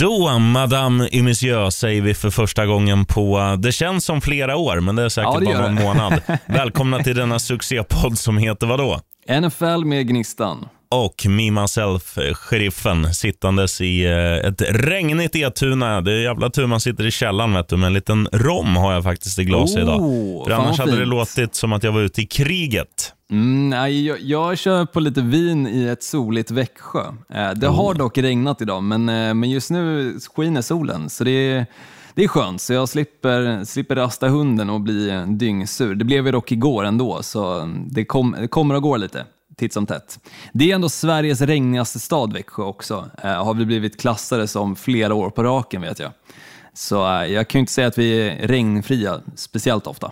Då, Madame et Monsieur, säger vi för första gången på, det känns som flera år, men det är säkert Ja, det bara någon månad. Välkomna till denna succépodd som heter vadå? NFL med Gnistan. Och Me Myself, sheriffen, sittandes i eh, ett regnigt Etuna. Det är jävla tur man sitter i källaren vet du, med en liten rom har jag faktiskt i glaset idag. Oh, För fan annars vad hade det fint. låtit som att jag var ute i kriget. Mm, nej, jag, jag kör på lite vin i ett soligt Växjö. Eh, det har dock regnat idag, men, eh, men just nu skiner solen, så det är, det är skönt. Så jag slipper, slipper rasta hunden och bli dyngsur. Det blev jag dock igår ändå, så det, kom, det kommer och går lite titt som tätt. Det är ändå Sveriges regnigaste stad, Växjö också. Eh, har vi blivit klassade som flera år på raken, vet jag. Så eh, jag kan ju inte säga att vi är regnfria speciellt ofta.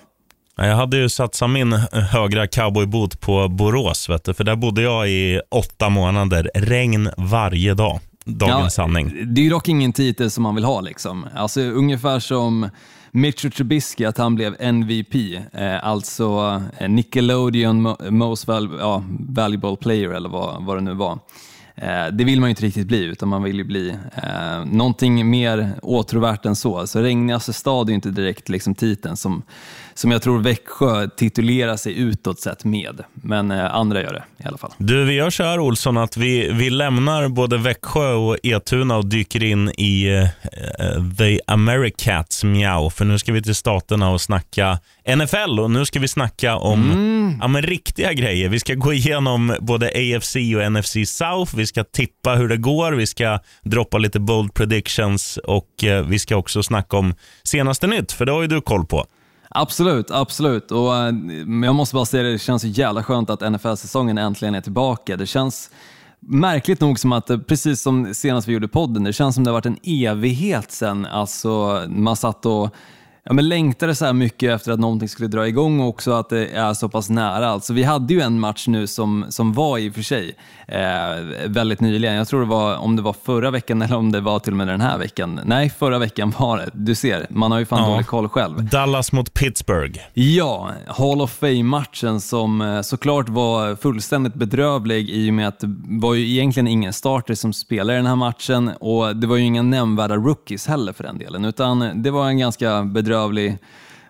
Ja, Jag hade ju satsat min högra cowboybot på Borås, vet du, för där bodde jag i åtta månader. Regn varje dag. Dagens sanning. Det är ju dock ingen titel som man vill ha. Liksom. Alltså, ungefär som Mitchell Trubisky, att han blev MVP, eh, alltså eh, Nickelodeon Most val ja, Valuable Player eller vad, vad det nu var. Eh, det vill man ju inte riktigt bli, utan man vill ju bli eh, någonting mer åtråvärt än så. Så regnigaste stad är ju inte direkt liksom, titeln som, som jag tror Växjö titulerar sig utåt sett med, men eh, andra gör det i alla fall. Du, vi gör så här Olsson att vi, vi lämnar både Växjö och Etuna och dyker in i eh, The Americats Meow. För nu ska vi till staterna och snacka NFL och nu ska vi snacka om ja, men riktiga grejer. Vi ska gå igenom både AFC och NFC South. Vi ska tippa hur det går. Vi ska droppa lite bold predictions och eh, vi ska också snacka om senaste nytt, för det har ju du koll på. Absolut, absolut. Och, eh, men jag måste bara säga det, det känns så jävla skönt att NFL-säsongen äntligen är tillbaka. Det känns märkligt nog som att, eh, precis som senast vi gjorde podden, det känns som det har varit en evighet sedan alltså, man satt och ja, men längtade så här mycket efter att någonting skulle dra igång och också att det är så pass nära. Alltså, vi hade ju en match nu som, som var i och för sig eh, väldigt nyligen. Jag tror det var om det var förra veckan eller om det var till och med den här veckan. Nej, förra veckan var det. Du ser, man har ju fan Ja. dålig koll själv. Dallas mot Pittsburgh. Ja, Hall of Fame-matchen som eh, såklart var fullständigt bedrövlig i och med att det var ju egentligen ingen starter som spelade den här matchen och det var ju inga nämnvärda rookies heller för den delen, utan det var en ganska bedrövlig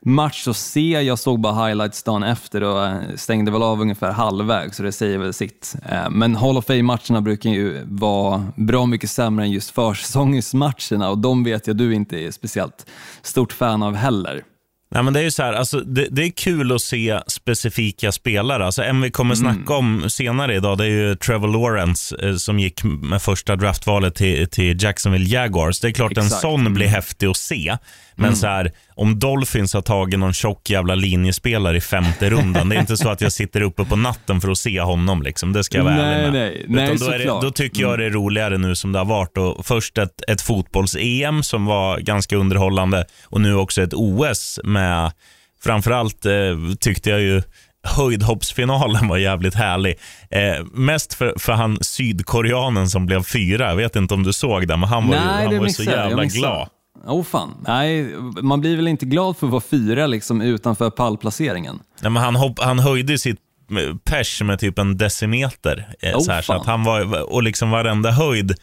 match att se. Jag såg bara highlights dagen efter och eh, stängde väl av ungefär halvvägs, så det säger väl sitt. Eh, Men Hall of Fame-matcherna brukar ju vara bra mycket sämre än just försäsongsmatcherna och de vet jag du inte är speciellt stort fan av heller. Nej, men det är ju så här, alltså, det, det är kul att se specifika spelare. Alltså, en vi kommer Mm. snacka om senare idag det är ju Trevor Lawrence eh, som gick med första draftvalet till, till Jacksonville Jaguars. Det är klart en Exakt. sån Mm. blir häftig att se. Men så här, om Dolphins har tagit någon tjock jävla linjespelare i femte rundan, det är inte så att jag sitter uppe på natten för att se honom. Liksom. Det ska jag vara Nej, ärlig med. nej, nej, Utan då, är det, då tycker jag det är roligare nu som det har varit. Och först ett, ett fotbolls-EM som var ganska underhållande och nu också ett OS med Framförallt eh, tyckte jag ju höjdhoppsfinalen var jävligt härlig. Eh, mest för, för han sydkoreanen som blev fyra. Jag vet inte om du såg det, men han var ju, han var så jävla glad. Åh fan. Nej, man blir väl inte glad för att vara fyra liksom, utanför pallplaceringen. Nej, men han, hopp, han höjde sitt eh, pers med typ en decimeter. Eh, Oh, så, här, så att han var, och liksom varenda höjd,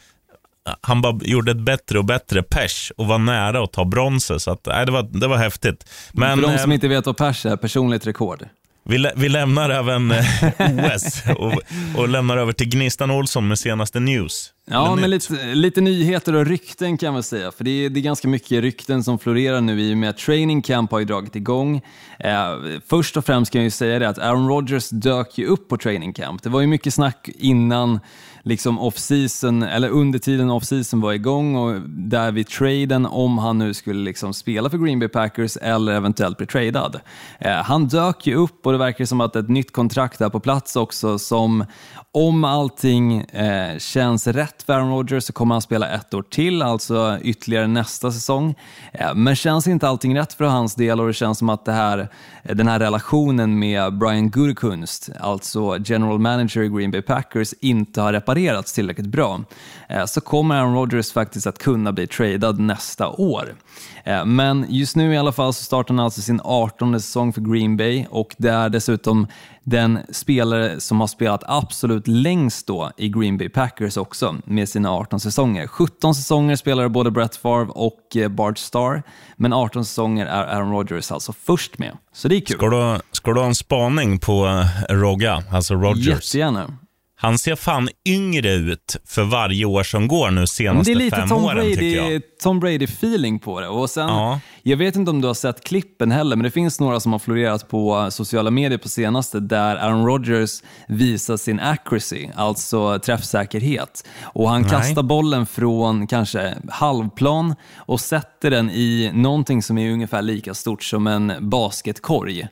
han bara gjorde ett bättre och bättre pers och var nära att ta bronset. Så att, nej, det, var, det var häftigt. Men, för de eh, som inte vet vad pers är, personligt rekord. Vi, lä vi lämnar även eh, OS och, och lämnar över till Gnistan Olsson med senaste news. Ja, men lite, lite nyheter och rykten kan man säga. För det är, det är ganska mycket rykten som florerar nu i och med att training camp har ju dragit igång. Eh, först och främst kan jag ju säga det att Aaron Rodgers dök ju upp på training camp. Det var ju mycket snack innan liksom off-season, eller under tiden off-season var igång och där vid traden om han nu skulle liksom spela för Green Bay Packers eller eventuellt bli tradad. Eh, han dök ju upp och det verkar som att ett nytt kontrakt är på plats också som om allting eh, känns rätt för Aaron Rodgers så kommer han spela ett år till, alltså ytterligare nästa säsong. Eh, men känns inte allting rätt för hans del och det känns som att det här, den här relationen med Brian Gutekunst, alltså general manager i Green Bay Packers, inte har reparerats tillräckligt bra, eh, så kommer Aaron Rodgers faktiskt att kunna bli tradad nästa år. Eh, Men just nu i alla fall så startar han alltså sin 18 säsong för Green Bay och det är dessutom den spelare som har spelat absolut längst då i Green Bay Packers också med sina 18 säsonger. 17 säsonger spelade både Brett Favre och eh, Bart Starr, men 18 säsonger är Aaron Rodgers alltså först med. Så det är kul. Ska du, ska du ha en spaning på Rogga, alltså Rodgers? Jättegärna. Han ser fan yngre ut för varje år som går nu senaste det är lite fem Tom åren Brady, tycker jag. Tom Brady-feeling på det. Och sen, Ja. Jag vet inte om du har sett klippen heller, men det finns några som har florerat på sociala medier på senaste där Aaron Rodgers visar sin accuracy, alltså träffsäkerhet. Och han Nej. kastar bollen från kanske halvplan och sätter den i någonting som är ungefär lika stort som en basketkorg.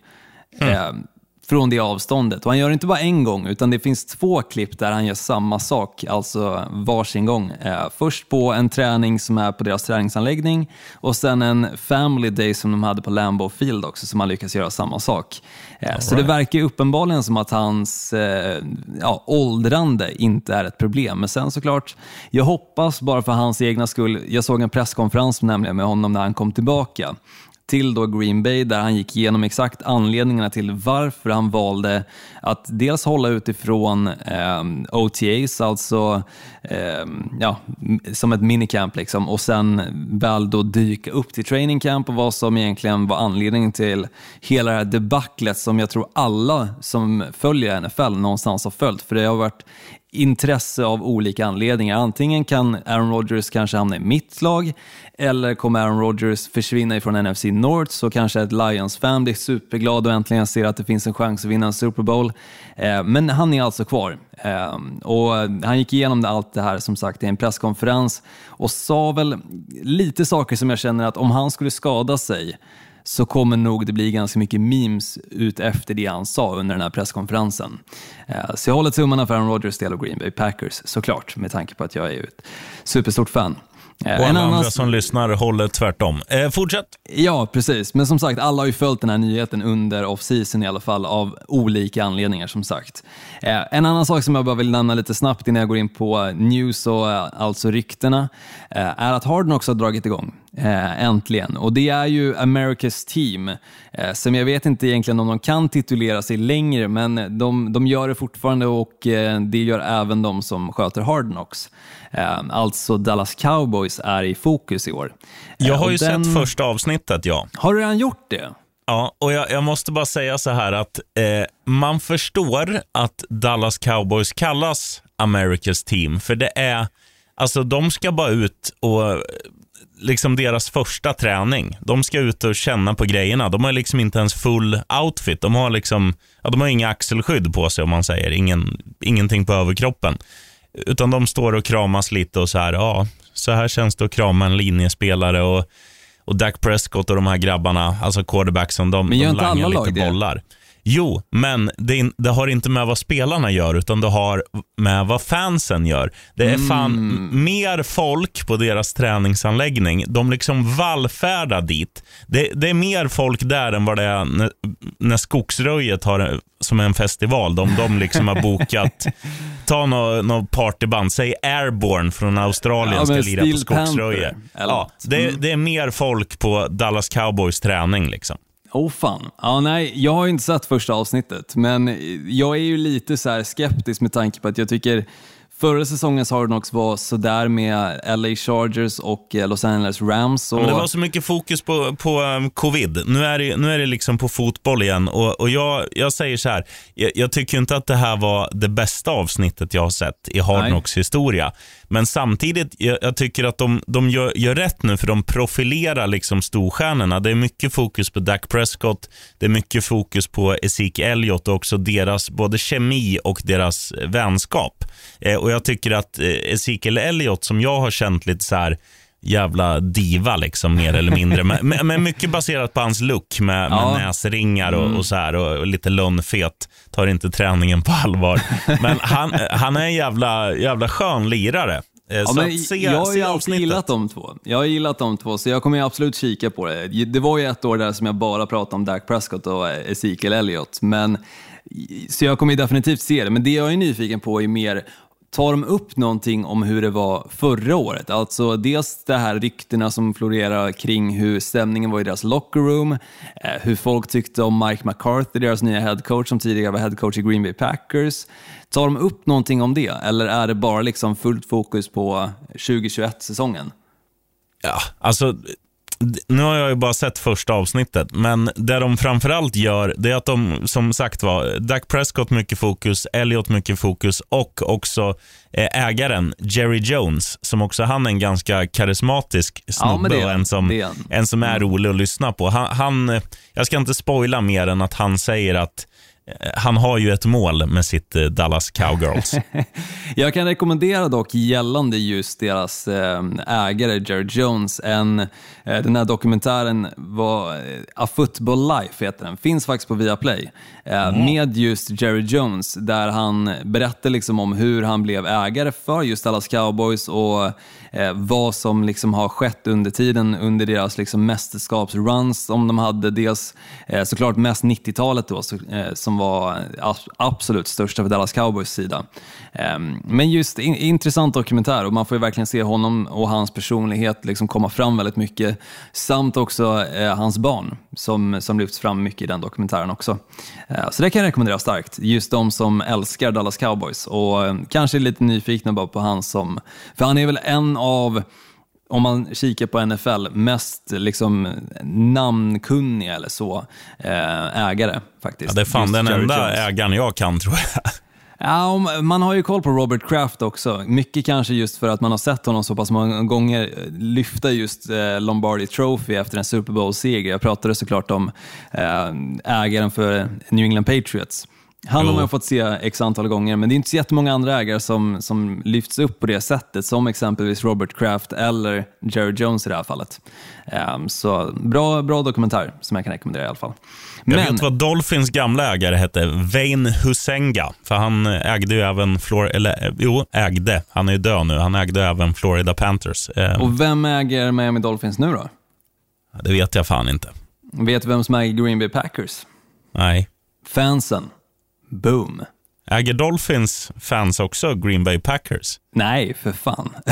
Mm. Eh, från det avståndet. Och han gör det inte bara en gång, utan det finns två klipp där han gör samma sak, alltså varsin gång. Eh, först på en träning som är på deras träningsanläggning och sen en family day som de hade på Lambeau Field också, som han lyckas göra samma sak. Eh, så det verkar uppenbarligen som att hans eh, ja, åldrande inte är ett problem. Men sen såklart, jag hoppas bara för hans egna skull, jag såg en presskonferens nämligen med honom när han kom tillbaka till då Green Bay där han gick igenom exakt anledningarna till varför han valde att dels hålla utifrån eh, OTAs, alltså eh, ja, som ett minicamp liksom, och sen väl då dyka upp till training camp och vad som egentligen var anledningen till hela det här debaclet som jag tror alla som följer NFL någonstans har följt. För det har varit intresse av olika anledningar. Antingen kan Aaron Rodgers kanske hamna i mitt lag eller kommer Aaron Rodgers försvinna ifrån NFC North så kanske ett Lions-fan blir superglad och äntligen ser att det finns en chans att vinna en Super Bowl. Eh, men han är alltså kvar. Eh, och han gick igenom allt det här som sagt i en presskonferens och sa väl lite saker som jag känner att om han skulle skada sig så kommer nog det bli ganska mycket memes ut efter det han sa under den här presskonferensen. Eh, Så jag håller tummarna för Aaron Rodgers del och Green Bay Packers såklart, med tanke på att jag är ett superstort fan. Eh, Och en alla annan- andra som lyssnar håller tvärtom. Eh, fortsätt. Ja, precis. Men som sagt, alla har ju följt den här nyheten under off-season i alla fall av olika anledningar som sagt. Eh, en annan sak som jag bara vill nämna lite snabbt innan jag går in på news och eh, alltså ryktena eh, är att Harden också har dragit igång. Eh, äntligen. Och det är ju America's Team eh, som jag vet inte egentligen om de kan titulera sig längre men de, de gör det fortfarande och eh, det gör även de som sköter Hardnox. Eh, alltså Dallas Cowboys är i fokus i år. Jag har ju den- sett första avsnittet, ja. har du redan gjort det? Ja, och jag, jag måste bara säga så här att man förstår att Dallas Cowboys kallas America's team, för det är, alltså de ska bara ut och liksom deras första träning. De ska ut och känna på grejerna. De har liksom inte ens full outfit. De har liksom, ja, de har inga axelskydd på sig om man säger, Ingen, ingenting på överkroppen. Utan de står och kramas lite och så här, ja, så här känns det att krama en linjespelare och och Dak Prescott och de här grabbarna, alltså quarterbacksen, de, Men de langar lite lag det? bollar. Jo, men det, in- det har inte med vad spelarna gör, utan det har med vad fansen gör. Det är fan Mm. m- mer folk på deras träningsanläggning. De liksom vallfärdar dit. Det, det är mer folk där än vad det är när, när Skogsröjet har som en festival. De, de liksom har bokat, ta något nå partyband, säg Airborne från Australien Ja, ska lira på Skogsröjet. Ja, det, Mm. det är mer folk på Dallas Cowboys träning. Liksom. Oh fan. Ja, nej, jag har ju inte sett första avsnittet, men jag är ju lite så skeptisk med tanke på att jag tycker förra säsongens Hard Knocks var sådär med LA Chargers och eh, Los Angeles Rams. Och... Men det var så mycket fokus på, på um, covid. Nu är det, nu är det liksom på fotboll igen. Och, och jag, jag säger så här, jag, jag tycker inte att det här var det bästa avsnittet jag har sett i Hard. Knocks historia. Men samtidigt, jag, jag tycker att de, de gör, gör rätt nu, för de profilerar liksom storstjärnorna. Det är mycket fokus på Dak Prescott, det är mycket fokus på Ezekiel Elliott och också deras både kemi och deras eh, vänskap. Eh, och jag tycker att eh, Ezekiel Elliott, som jag har känt lite så här, jävla diva liksom mer eller mindre. Men, men- mycket baserat på hans look med, med Ja. näsringar och, och så här och, och lite lönnfet. Tar inte träningen på allvar. Men han, han är en jävla, jävla skön lirare. Eh, Ja, men se, jag har ju alltid gillat de två. Jag har gillat de två, så jag kommer ju absolut kika på det. Det var ju ett år där som jag bara pratade om Dak Prescott och Ezekiel Elliott, men, så jag kommer ju definitivt se det. Men det jag är nyfiken på är mer, tar de upp någonting om hur det var förra året. Alltså dels det här ryktena som florerar kring hur stämningen var i deras locker room, eh, hur folk tyckte om Mike McCarthy, deras nya headcoach som tidigare var headcoach i Green Bay Packers. Tar de upp någonting om det eller är det bara liksom fullt fokus på 2021-säsongen? Ja, alltså nu har jag ju bara sett första avsnittet, men det de framförallt gör, det är att de, som sagt var, Dak Prescott mycket fokus, Elliot mycket fokus och också eh, ägaren Jerry Jones, som också han är en ganska karismatisk snubbe ja, och en som, en som är mm. rolig att lyssna på. Han, han, jag ska inte spoila mer än att han säger att Eh, han har ju ett mål med sitt eh, Dallas Cowgirls. Jag kan rekommendera dock gällande just deras eh, ägare Jerry Jones, en, den här dokumentären var A Football Life heter den, finns faktiskt på Viaplay, mm. med just Jerry Jones där han berättar liksom om hur han blev ägare för just Dallas Cowboys och vad som liksom har skett under tiden under deras liksom mästerskapsruns som de hade. Dels såklart mest 90-talet då, som som var absolut största för Dallas Cowboys sida. Ehm, men just in, intressant dokumentär och man får ju verkligen se honom och hans personlighet liksom komma fram väldigt mycket. Samt också eh, hans barn som, som lyfts fram mycket i den dokumentären också. Eh, så det kan jag rekommendera starkt. Just de som älskar Dallas Cowboys och eh, kanske är lite nyfikna bara på han som, för han är väl en av om man kikar på NFL, mest liksom namnkunniga eller så eh, ägare faktiskt. Ja, det är fan Just den Jerry enda Jones. ägaren jag kan tror jag. Ja, man har ju koll på Robert Kraft också. Mycket kanske just för att man har sett honom så pass många gånger lyfta just eh, Lombardi Trophy efter en Super Bowl-seger. Jag pratade såklart om eh, ägaren för New England Patriots. Han har man fått se x antal gånger, men det är inte så jättemånga andra ägare som, som lyfts upp på det sättet, som exempelvis Robert Kraft eller Jerry Jones i det här fallet. Um, så bra, bra dokumentär som jag kan rekommendera i alla fall. Men, jag vet vad Dolphins gamla ägare hette, Wayne Husenga. För han ägde ju även, Flor eller, jo, ägde, han är ju död nu, han ägde även Florida Panthers. Um, Och vem äger Miami Dolphins nu då? Det vet jag fan inte. Vet du vem som äger Green Bay Packers? Nej. Fansen. Boom. Äger Dolphins fans också Green Bay Packers? Nej, för fan.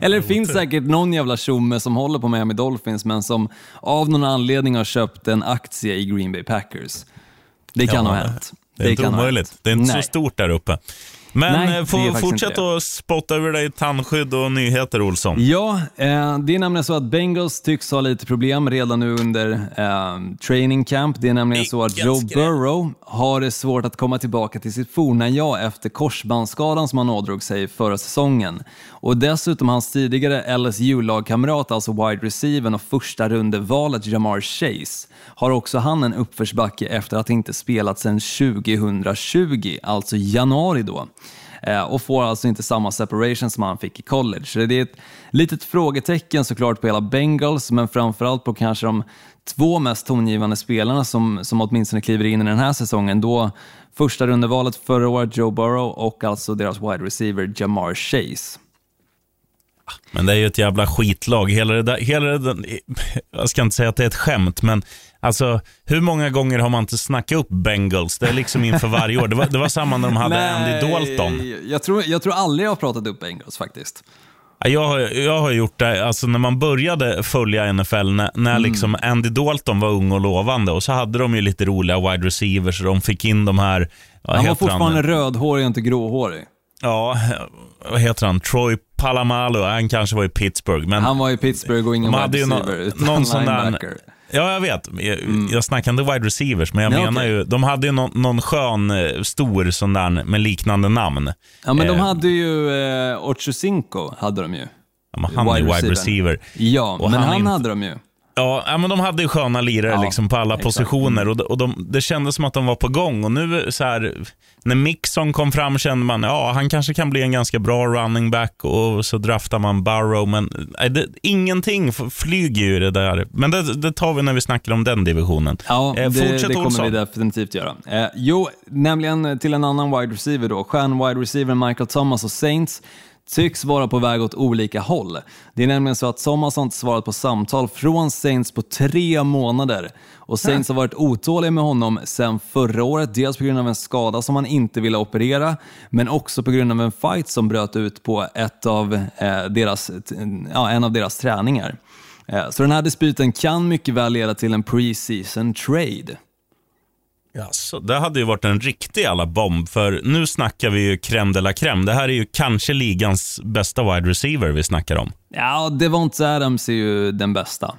Eller det finns säkert någon jävla tjomme som håller på Miami Dolphins men som av någon anledning har köpt en aktie i Green Bay Packers. Det kan ja, ha hänt. Det är det inte omöjligt. Det är inte Nej. så stort där uppe. Men Nej, eh, fortsätt att spotta över dig tandskydd och nyheter, Olsson. Ja, eh, det är nämligen så att Bengals tycks ha lite problem redan nu under eh, training camp. Det är nämligen så att Joe Burrow har det svårt att komma tillbaka till sitt forna jag efter korsbandsskadan som han ådrog sig förra säsongen. Och dessutom hans tidigare LSU-lagkamrat, alltså wide receiver och första rundevalet Jamar Chase, har också han en uppförsbacke efter att inte spelat sedan 2020, alltså januari då Eh, och får alltså inte samma separation som han fick i college. Så det är ett litet frågetecken såklart på hela Bengals, men framförallt på kanske de två mest tongivande spelarna som, som åtminstone kliver in i den här säsongen. Då första rundevalet förra året, Joe Burrow, och alltså deras wide receiver Jamar Chase. Men det är ju ett jävla skitlag. Hela det där, hela det där, jag ska inte säga att det är ett skämt, men alltså, hur många gånger har man inte snackat upp Bengals? Det är liksom inför varje år. Det var, det var samma när de hade Nej, Andy Dalton. Jag tror, jag tror aldrig jag har pratat upp Bengals faktiskt. Jag har, jag har gjort det, alltså när man började följa NFL, när, när mm. liksom Andy Dalton var ung och lovande och så hade de ju lite roliga wide receivers och de fick in de här... Han var fortfarande rödhårig och inte gråhårig. Ja, vad heter han? Troy Palamalu, han kanske var i Pittsburgh. Men han var i Pittsburgh och ingen wide receiver, utan någon sån där, Ja, jag vet. Jag, mm. jag snackar inte wide receivers, men jag Nej, menar okay. ju, de hade ju någon, någon skön, eh, stor sån där med liknande namn. Ja, men de eh. hade ju eh, Ochocinco, hade de ju. Ja, men han wide är wide receiver. Ja, och men han, han hade de ju. Ja, men de hade ju sköna lirare ja, liksom på alla exakt. positioner och, och de, det kändes som att de var på gång. Och nu så här, när Mixon kom fram kände man ja han kanske kan bli en ganska bra running back och så draftar man Burrow. Men nej, det, ingenting flyger ju det där. Men det, det, tar vi när vi snackar om den divisionen. Ja, eh, det, det kommer vi definitivt göra. Eh, jo, nämligen till en annan wide receiver då. Stjärn-wide receiver Michael Thomas och Saints tycks vara på väg åt olika håll. Det är nämligen så att Thomas har inte svarat på samtal från Saints på tre månader. Och Saints har varit otåliga med honom sedan förra året, dels på grund av en skada som han inte ville operera, men också på grund av en fight som bröt ut på ett av, eh, deras, ja, en av deras träningar. Eh, så den här dispyten kan mycket väl leda till en pre-season trade. Jaså, det hade ju varit en riktig alla bomb, för nu snackar vi ju crème de la crème. Det här är ju kanske ligans bästa wide receiver vi snackar om. Ja, Devonte Adams är ju den bästa.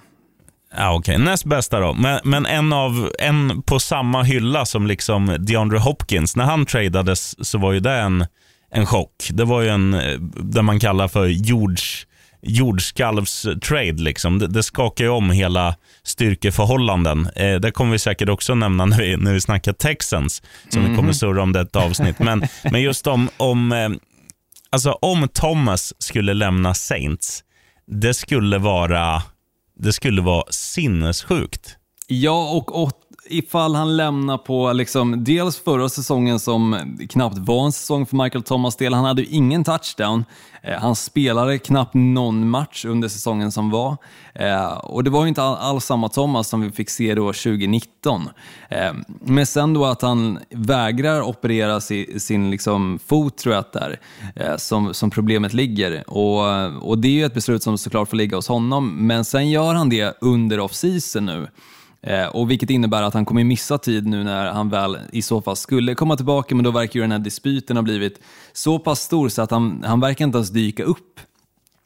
Ja, Okej, okay. näst bästa då. Men, men, en, av, en på samma hylla som liksom DeAndre Hopkins. När han tradades så var ju det en, en chock. Det var ju en, det man kallar för jords jordskalvstrade. Liksom. Det, det skakar ju om hela styrkeförhållanden. Eh, det kommer vi säkert också nämna när vi, när vi snackar Texans, som mm. vi kommer mhm. surra om detta avsnitt. Men, men just om, om, eh, alltså, om Thomas skulle lämna Saints, det skulle vara, det skulle vara sinnessjukt. Ja, och, och ifall han lämnar på liksom, dels förra säsongen som knappt var en säsong för Michael Thomas del. Han hade ju ingen touchdown. Eh, han spelade knappt någon match under säsongen som var. Eh, och det var ju inte alls samma Thomas som vi fick se då 2019. Eh, men sen då att han vägrar operera sin liksom fot, tror jag att det är, eh, som, som problemet ligger. Och, och det är ju ett beslut som såklart får ligga hos honom, men sen gör han det under off-season nu. Eh, och vilket innebär att han kommer missa tid nu när han väl i så fall skulle komma tillbaka, men då verkar ju den här dispyten ha blivit så pass stor så att han, han verkar inte ens dyka upp.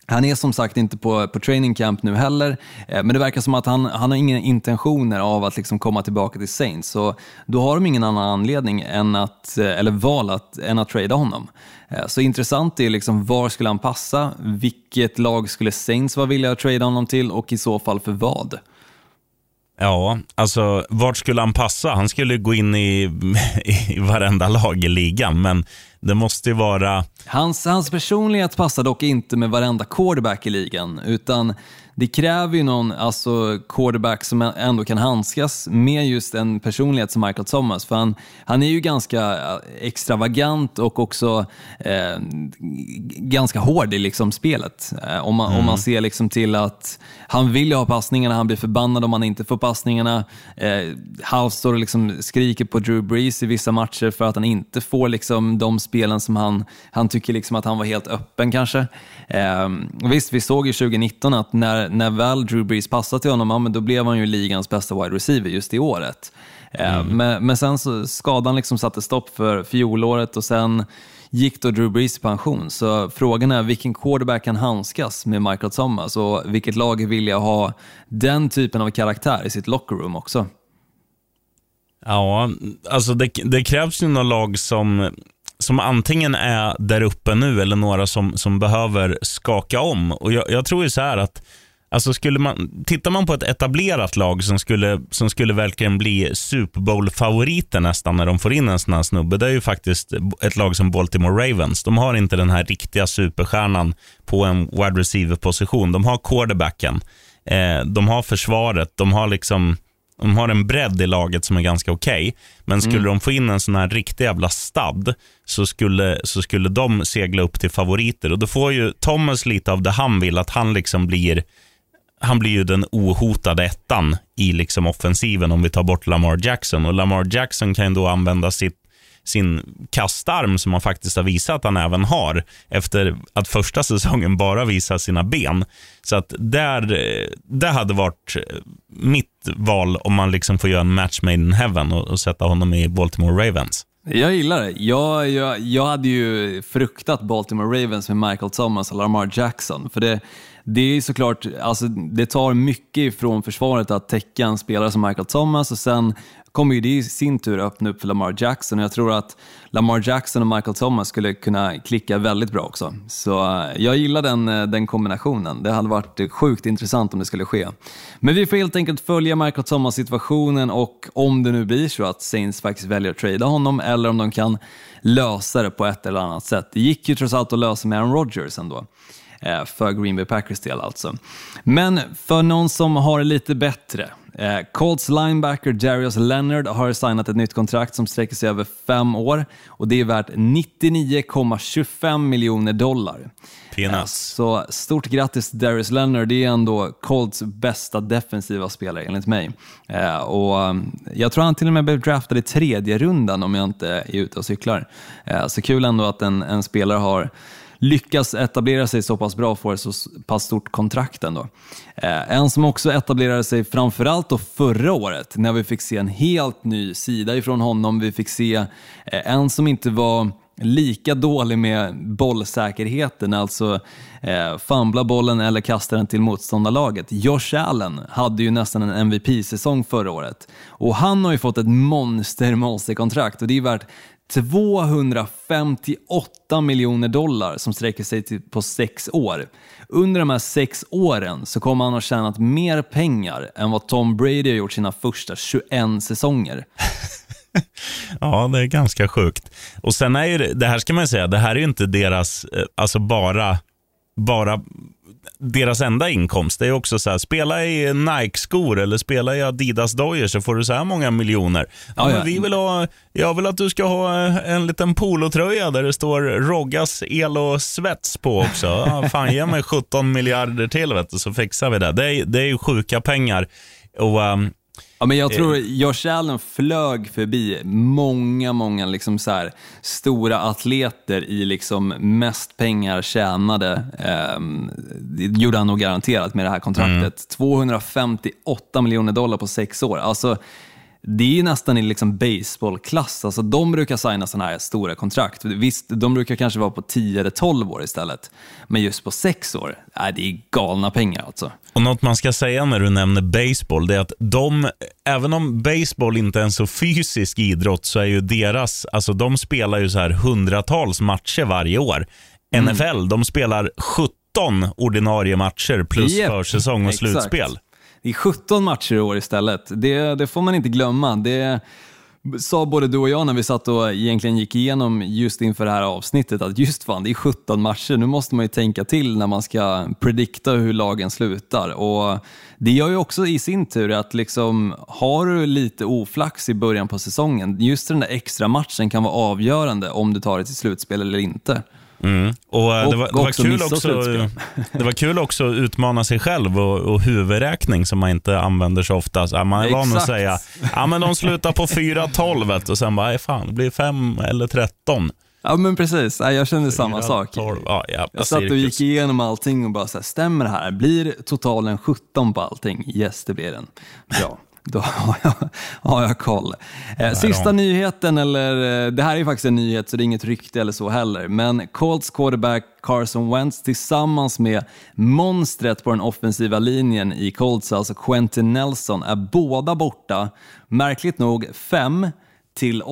Han är som sagt inte på, på training camp nu heller, eh, men det verkar som att han, han har inga intentioner av att liksom komma tillbaka till Saints. Så då har de ingen annan anledning än att, eh, eller val att, än att trada honom. Eh, så intressant är liksom var skulle han passa? Vilket lag skulle Saints vara villiga att trada honom till och i så fall för vad? Ja, alltså vart skulle han passa? Han skulle gå in i, i varenda lag i ligan, men det måste ju vara... Hans, hans personlighet passar dock inte med varenda quarterback i ligan, utan det kräver ju någon alltså, quarterback som ändå kan handskas med just en personlighet som Michael Thomas. För han, han är ju ganska eh, extravagant och också eh, ganska hård i liksom spelet. Eh, om, man, mm. om man ser liksom till att han vill ha passningarna, han blir förbannad om han inte får passningarna. Eh, Half står och liksom skriker på Drew Brees i vissa matcher för att han inte får liksom de spelen som han, han tycker liksom att han var helt öppen kanske. Eh, visst, vi såg ju 2019 att när, när väl Drew Brees passade till honom, ja, men då blev han ju ligans bästa wide receiver just i året. Eh, mm. Men, men sen så skadan liksom satte stopp för fjolåret och sen gick då Drew Brees i pension. Så frågan är vilken quarterback kan handskas med Michael Thomas och vilket lag vill jag ha den typen av karaktär i sitt locker room också? Ja, alltså det, det krävs ju några lag som som antingen är där uppe nu eller några som, som behöver skaka om. Och jag, jag tror ju så här att Alltså skulle man, tittar man på ett etablerat lag som skulle, som skulle verkligen bli Super Bowl-favoriter nästan när de får in en sån här snubbe, det är ju faktiskt ett lag som Baltimore Ravens. De har inte den här riktiga superstjärnan på en wide receiver-position. De har quarterbacken, eh, de har försvaret, de har liksom de har en bredd i laget som är ganska okej. Okay, men skulle mm. de få in en sån här riktig jävla stad så skulle, så skulle de segla upp till favoriter. Och Då får ju Thomas lite av det han vill, att han liksom blir han blir ju den ohotade ettan i liksom offensiven om vi tar bort Lamar Jackson. Och Lamar Jackson kan ju då använda sitt, sin kastarm som han faktiskt har visat att han även har efter att första säsongen bara visar sina ben. Så att där, eh, det hade varit eh, mitt val om man liksom får göra en match made in heaven och, och sätta honom i Baltimore Ravens. Jag gillar det. Jag, jag, jag hade ju fruktat Baltimore Ravens med Michael Thomas och Lamar Jackson. För det, det är såklart, alltså, det tar mycket ifrån försvaret att täcka en spelare som Michael Thomas och sen kommer ju det i sin tur öppna upp för Lamar Jackson och jag tror att Lamar Jackson och Michael Thomas skulle kunna klicka väldigt bra också. Så eh, jag gillar den, eh, den kombinationen. Det hade varit eh, sjukt intressant om det skulle ske. Men vi får helt enkelt följa Michael Thomas situationen och om det nu blir så att Saints faktiskt väljer att trada honom eller om de kan lösa det på ett eller annat sätt. Det gick ju trots allt att lösa med Aaron Rodgers ändå. För Green Bay Packers del alltså. Men för någon som har det lite bättre, Eh, Colts linebacker Darius Leonard har signat ett nytt kontrakt som sträcker sig över fem år och det är värt 99,25 miljoner dollar. Peanuts. Så stort grattis Darius Leonard, det är ändå Colts bästa defensiva spelare enligt mig. Eh, och um, jag tror han till och med blev draftad i tredje rundan om jag inte är ute och cyklar. Eh, så kul ändå att en, en spelare har lyckas etablera sig så pass bra och får ett så pass stort kontrakt ändå. Eh, en som också etablerade sig framförallt då förra året när vi fick se en helt ny sida ifrån honom. Vi fick se eh, en som inte var lika dålig med bollsäkerheten, alltså eh, fumbla bollen eller kasta den till motståndarlaget. Josh Allen hade ju nästan en MVP-säsong förra året och han har ju fått ett monster monsterkontrakt och det är värt 258 miljoner dollar som sträcker sig till, på sex år. Under de här sex åren så kommer han ha tjänat mer pengar än vad Tom Brady har gjort sina första 21 säsonger. ja, det är ganska sjukt. Och sen är ju det, det här ska man säga, det här är ju inte deras, eh, alltså bara, bara deras enda inkomst. Det är också så här, spela i Nike-skor eller spela i Adidas-dojor så får du så här många miljoner. Ja, ja. Vi vill ha, jag vill att du ska ha en liten polotröja där det står Roggas el och svets på också. Ja, fan, ge mig 17 miljarder till vet du, så fixar vi det. Det är, det är ju sjuka pengar. Och um, Ja, men jag tror Josh Allen flög förbi många, många liksom så här, stora atleter i liksom mest pengar tjänade. Eh, det gjorde han nog garanterat med det här kontraktet. Mm. 258 miljoner dollar på sex år. Alltså, det är ju nästan i liksom baseballklass. Alltså, de brukar signa sådana här stora kontrakt. Visst, de brukar kanske vara på 10 eller 12 år istället. Men just på 6 år, äh, det är galna pengar alltså. Och Något man ska säga när du nämner baseball, det är att de, även om baseball inte är en så fysisk idrott, så är ju deras, alltså de spelar ju så här hundratals matcher varje år. Mm. NFL, de spelar 17 ordinarie matcher plus yep. försäsong och slutspel. Det är 17 matcher i år istället. Det, det får man inte glömma. Det sa både du och jag när vi satt och egentligen gick igenom just inför det här avsnittet att just fan, det är 17 matcher. Nu måste man ju tänka till när man ska predikta hur lagen slutar. Och Det gör ju också i sin tur att liksom, har du lite oflax i början på säsongen, just den där extra matchen kan vara avgörande om du tar det till slutspel eller inte. Mm. Och, eh, och, det, var, det, var kul också, det var kul också att utmana sig själv och, och huvudräkning som man inte använder så ofta. Så man är van att säga ja, men de slutar på 4-12 och sen bara, fan, det blir 5 eller 13. Ja men precis, jag kände samma sak. Ja, ja, jag satt och gick igenom allting och bara, så här, stämmer det här? Blir totalen 17 på allting? Yes, det blir den. Bra. Då har jag, har jag koll. Eh, sista nyheten, eller eh, det här är faktiskt en nyhet så det är inget rykte eller så heller, men Colts quarterback Carson Wentz tillsammans med monstret på den offensiva linjen i Colts, alltså Quentin Nelson, är båda borta, märkligt nog fem till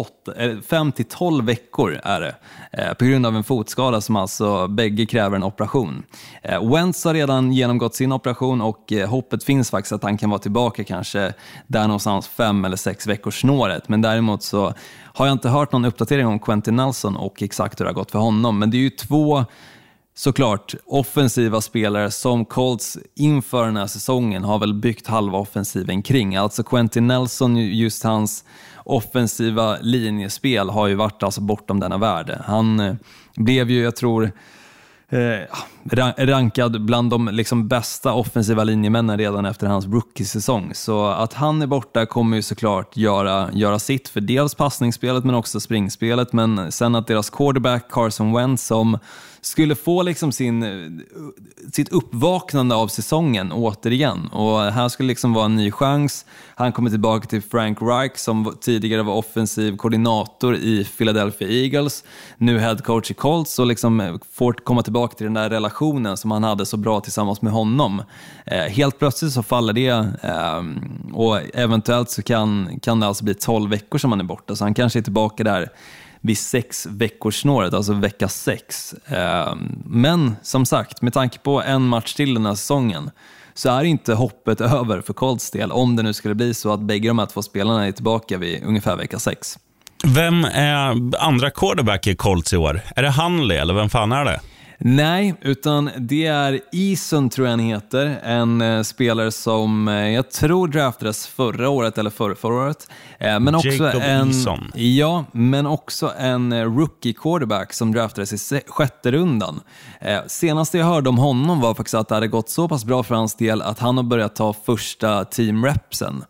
5 till 12 veckor är det, eh, på grund av en fotskada som alltså bägge kräver en operation. Eh, Wentz har redan genomgått sin operation och eh, hoppet finns faktiskt att han kan vara tillbaka kanske där någonstans fem eller sex veckors snåret. Men däremot så har jag inte hört någon uppdatering om Quentin Nelson och exakt hur det har gått för honom. Men det är ju två såklart offensiva spelare som Colts inför den här säsongen har väl byggt halva offensiven kring. Alltså Quentin Nelson, just hans offensiva linjespel har ju varit alltså bortom denna värld. Han eh, blev ju, jag tror, eh, rankad bland de liksom bästa offensiva linjemännen redan efter hans rookie-säsong. Så att han är borta kommer ju såklart göra, göra sitt för dels passningsspelet men också springspelet. Men sen att deras quarterback Carson Wentz som skulle få liksom sin, eh, sitt uppvaknande av säsongen återigen. Och här skulle liksom vara en ny chans. Han kommer tillbaka till Frank Reich som tidigare var offensiv koordinator i Philadelphia Eagles, nu head coach i Colts och liksom eh, får komma tillbaka till den där relationen som han hade så bra tillsammans med honom. Eh, helt plötsligt så faller det eh, och eventuellt så kan, kan det alltså bli 12 veckor som han är borta, så han kanske är tillbaka där vid sex veckors snåret, alltså vecka sex. Ehm, men som sagt, med tanke på en match till den här säsongen så är inte hoppet över för Colts del om det nu skulle bli så att bägge de här två spelarna är tillbaka vid ungefär vecka sex. Vem är andra quarterback i Colts i år? Är det Hanley eller vem fan är det? Nej, utan det är Eason tror jag han heter, en eh, spelare som eh, jag tror draftades förra året eller förra, förra året. Eh, men också Jacob en, Eason. Ja, men också en rookie quarterback som draftades i sjätte rundan. Senaste jag hörde om honom var faktiskt att det hade gått så pass bra för hans del att han har börjat ta första team-repsen.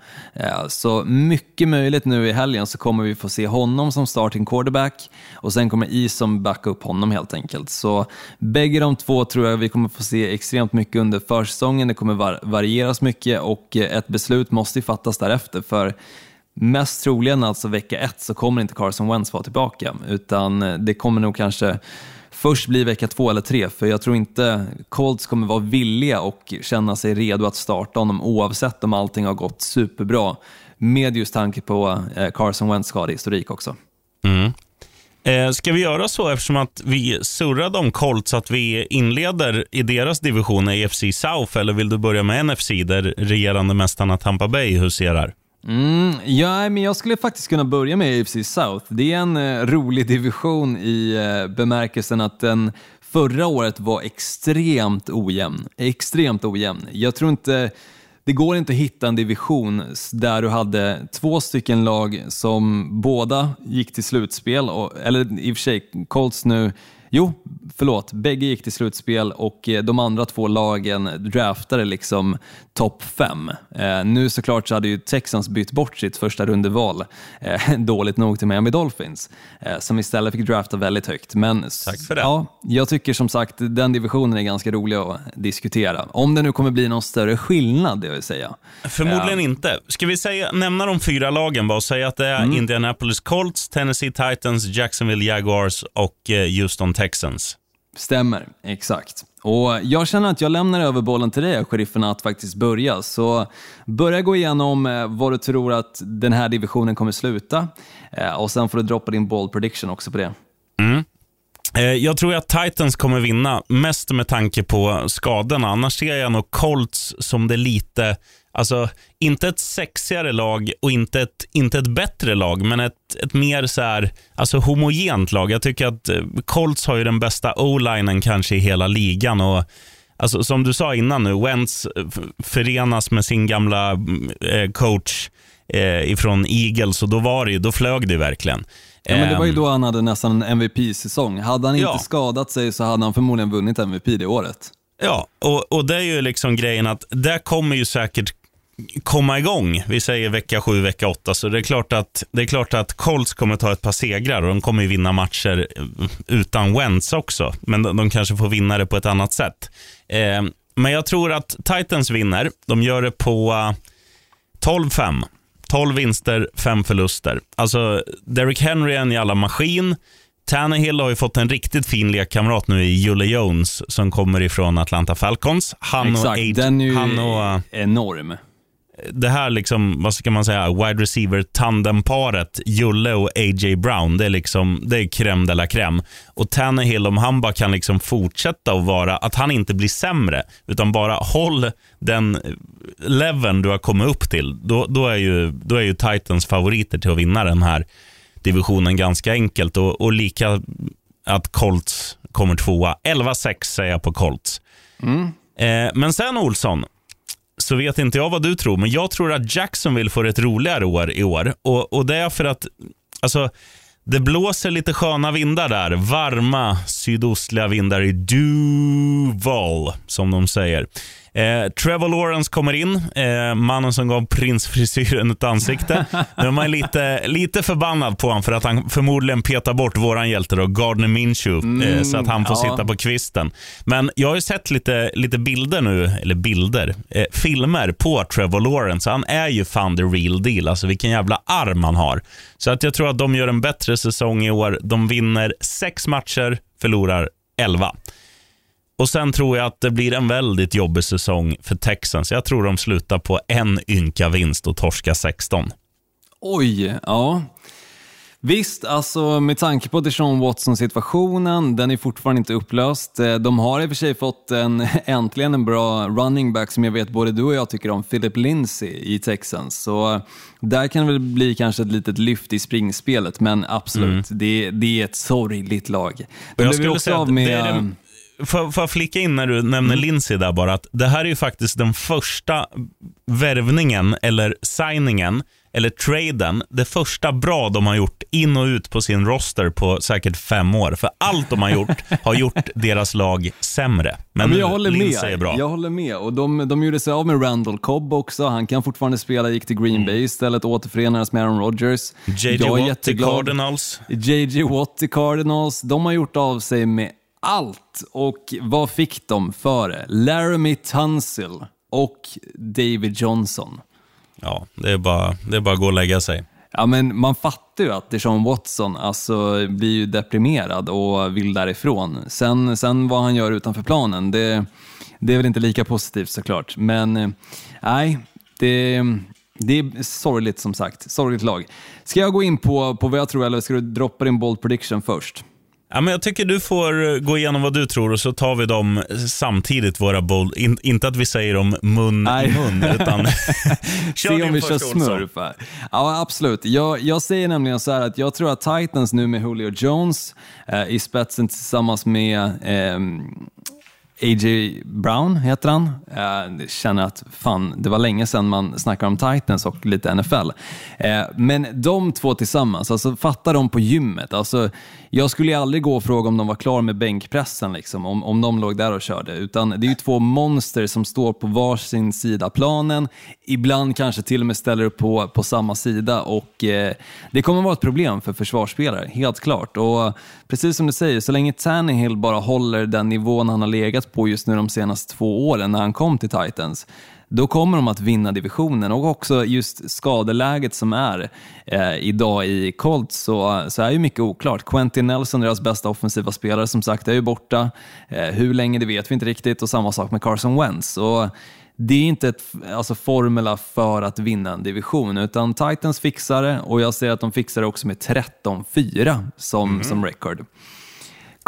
Så mycket möjligt nu i helgen så kommer vi få se honom som starting quarterback och sen kommer Eason backa upp honom helt enkelt. Så bägge de två tror jag vi kommer få se extremt mycket under försäsongen. Det kommer var- varieras mycket och eh, ett beslut måste ju fattas därefter för Mest troligen alltså vecka ett så kommer inte Carson Wentz vara tillbaka utan eh, det kommer nog kanske först bli vecka två eller tre för jag tror inte Colts kommer vara villiga och känna sig redo att starta honom oavsett om allting har gått superbra med just tanke på eh, Carson Wentz skadehistorik också. Mm. Eh, ska vi göra så eftersom att vi surrade om Colts att vi inleder i deras division AFC South eller vill du börja med NFC där regerande mästarna Tampa Bay huserar? Mm, ja, men jag skulle faktiskt kunna börja med AFC South. Det är en eh, rolig division i eh, bemärkelsen att den förra året var extremt ojämn. Extremt ojämn. Jag tror inte, det går inte att hitta en division där du hade två stycken lag som båda gick till slutspel, och, eller i och för sig, Colts nu Jo, förlåt. Bägge gick till slutspel och eh, de andra två lagen draftade liksom topp fem. Eh, nu såklart så hade ju Texans bytt bort sitt första rundeval, eh, dåligt nog till Miami Dolphins, eh, som istället fick drafta väldigt högt. Men Tack för det. Ja, jag tycker som sagt den divisionen är ganska rolig att diskutera. Om det nu kommer bli någon större skillnad, det vill säga. Förmodligen inte. Ska vi säga, nämna de fyra lagen bara och säga att det är Mm. Indianapolis Colts, Tennessee Titans, Jacksonville Jaguars och eh, Houston Texans. Stämmer, exakt. Och Jag känner att jag lämnar över bollen till dig, sheriffen, att faktiskt börja. Så börja gå igenom eh, vad du tror att den här divisionen kommer sluta eh, och sen får du droppa din ball prediction också på det. Eh, Jag tror att Titans kommer vinna, mest med tanke på skadorna. Annars ser jag nog Colts som det lite, alltså inte ett sexigare lag och inte ett, inte ett bättre lag, men ett, ett mer så här, alltså homogent lag. Jag tycker att eh, Colts har ju den bästa o-linen kanske i hela ligan. och Alltså, som du sa innan nu, Wentz eh, förenas med sin gamla mm, eh, coach eh, ifrån Eagles och då var det då flög det verkligen. Ja, men det var ju Ehm, då han hade nästan en MVP-säsong. Hade han inte Ja. skadat sig så hade han förmodligen vunnit MVP det året. Ja, och, och det är ju liksom grejen att det kommer ju säkert komma igång. Vi säger vecka sju, vecka åtta, så det är klart att, det är klart att Colts kommer ta ett par segrar och de kommer ju vinna matcher eh, utan Wentz också. Men de, de kanske får vinna det på ett annat sätt. Eh, men jag tror att Titans vinner. De gör det på eh, 12-5. 12 vinster, 5 förluster. Alltså, Derrick Henry är en jävla maskin. Tannehill har ju fått en riktigt fin lekkamrat nu i Julle Jones som kommer ifrån Atlanta Falcons. Han och, Exakt, Age- den är ju han och eh, enorm. Det här liksom, vad ska man säga, wide receiver tandemparet Julle och A.J. Brown, det är liksom, det är crème de la crème. Och Tannehill, om han bara kan liksom fortsätta att vara, att han inte blir sämre, utan bara håll den leveln du har kommit upp till, då, då, är ju, då är ju Titans favoriter till att vinna den här divisionen ganska enkelt. Och, och lika att Colts kommer tvåa. 11-6 säger jag på Colts. Eh, men sen Olsson, så vet inte jag vad du tror, men jag tror att Jacksonville får ett roligare år i år. Och, och det är för att alltså, det blåser lite sköna vindar där. Varma sydostliga vindar i Duval, som de säger. Eh, Trevor Lawrence kommer in, eh, mannen som gav prinsfrisyren ett ansikte. Nu är man lite, lite förbannad på honom för att han förmodligen petar bort våran hjälte då, Gardner Minshew, eh, så att han får ja. sitta på kvisten. Men jag har ju sett lite, lite bilder nu, eller bilder, eh, filmer på Trevor Lawrence. Han är ju fan the real deal. Alltså vilken jävla arm han har. Så att jag tror att de gör en bättre säsong i år. De vinner sex matcher, förlorar elva. Och Sen tror jag att det blir en väldigt jobbig säsong för Texans. Jag tror de slutar på en ynka vinst och torska 16. Oj, ja. Visst, alltså med tanke på Deshaun Watson-situationen, den är fortfarande inte upplöst. Eh, De har i och för sig fått en, äntligen en bra running back som jag vet både du och jag tycker om, Philip Lindsay i Texans. Så eh, där kan det väl bli kanske ett litet lyft i springspelet, men absolut, det, det är ett sorgligt lag. De jag skulle också säga att med... det är det- får, jag flika in när du nämner Mm. Lindsey där bara, att det här är ju faktiskt den första värvningen eller signingen eller traden, det första bra de har gjort in och ut på sin roster på säkert fem år. För allt de har gjort har gjort deras lag sämre. Men, Ja, men jag håller Lindsey med. är bra. Jag håller med. Och de, de gjorde sig av med Randall Cobb också. Han kan fortfarande spela, gick till Green Bay istället, återförenades med Aaron Rodgers. JJ Watt jätteglad. Cardinals. JJ Watt i Cardinals. De har gjort av sig med allt. Och vad fick de för det? Laramie Tunsil och David Johnson. Ja, det är, bara, det är bara att gå och lägga sig. Ja, men man fattar ju att Deshaun Watson alltså, blir ju deprimerad och vill därifrån. Sen, sen vad han gör utanför planen, det, det är väl inte lika positivt såklart. Men eh, nej, det, det är sorgligt som sagt. Sorgligt lag. Ska jag gå in på, på vad jag tror eller ska du droppa din bold prediction först? Ja, men jag tycker du får eh, gå igenom vad du tror och så tar vi dem samtidigt, våra bold. In, inte att vi säger dem mun i mun, utan Se om vi kör smurf här. Ja, absolut. Jag, jag säger nämligen så här att jag tror att Titans nu med Julio Jones eh, i spetsen tillsammans med ehm, A.J. Brown heter han. Jag känner att fan, det var länge sedan man snackade om Titans och lite NFL. Eh, men de två tillsammans, alltså fatta dem på gymmet. Alltså, jag skulle ju aldrig gå och fråga om de var klara med bänkpressen, liksom, om, om de låg där och körde. Utan det är ju två monster som står på varsin sida planen. Ibland kanske till och med ställer upp på, på samma sida och eh, det kommer vara ett problem för försvarsspelare, helt klart. Och precis som du säger, så länge Tannehill bara håller den nivån han har legat på just nu de senaste två åren när han kom till Titans, då kommer de att vinna divisionen och också just skadeläget som är eh, idag i Colts så, så är ju mycket oklart. Quentin Nelson, deras bästa offensiva spelare, som sagt är ju borta. Eh, hur länge det vet vi inte riktigt och samma sak med Carson Wentz. Och det är inte ett alltså, formula för att vinna en division, utan Titans fixar det och jag ser att de fixar det också med 13-4 som, som record.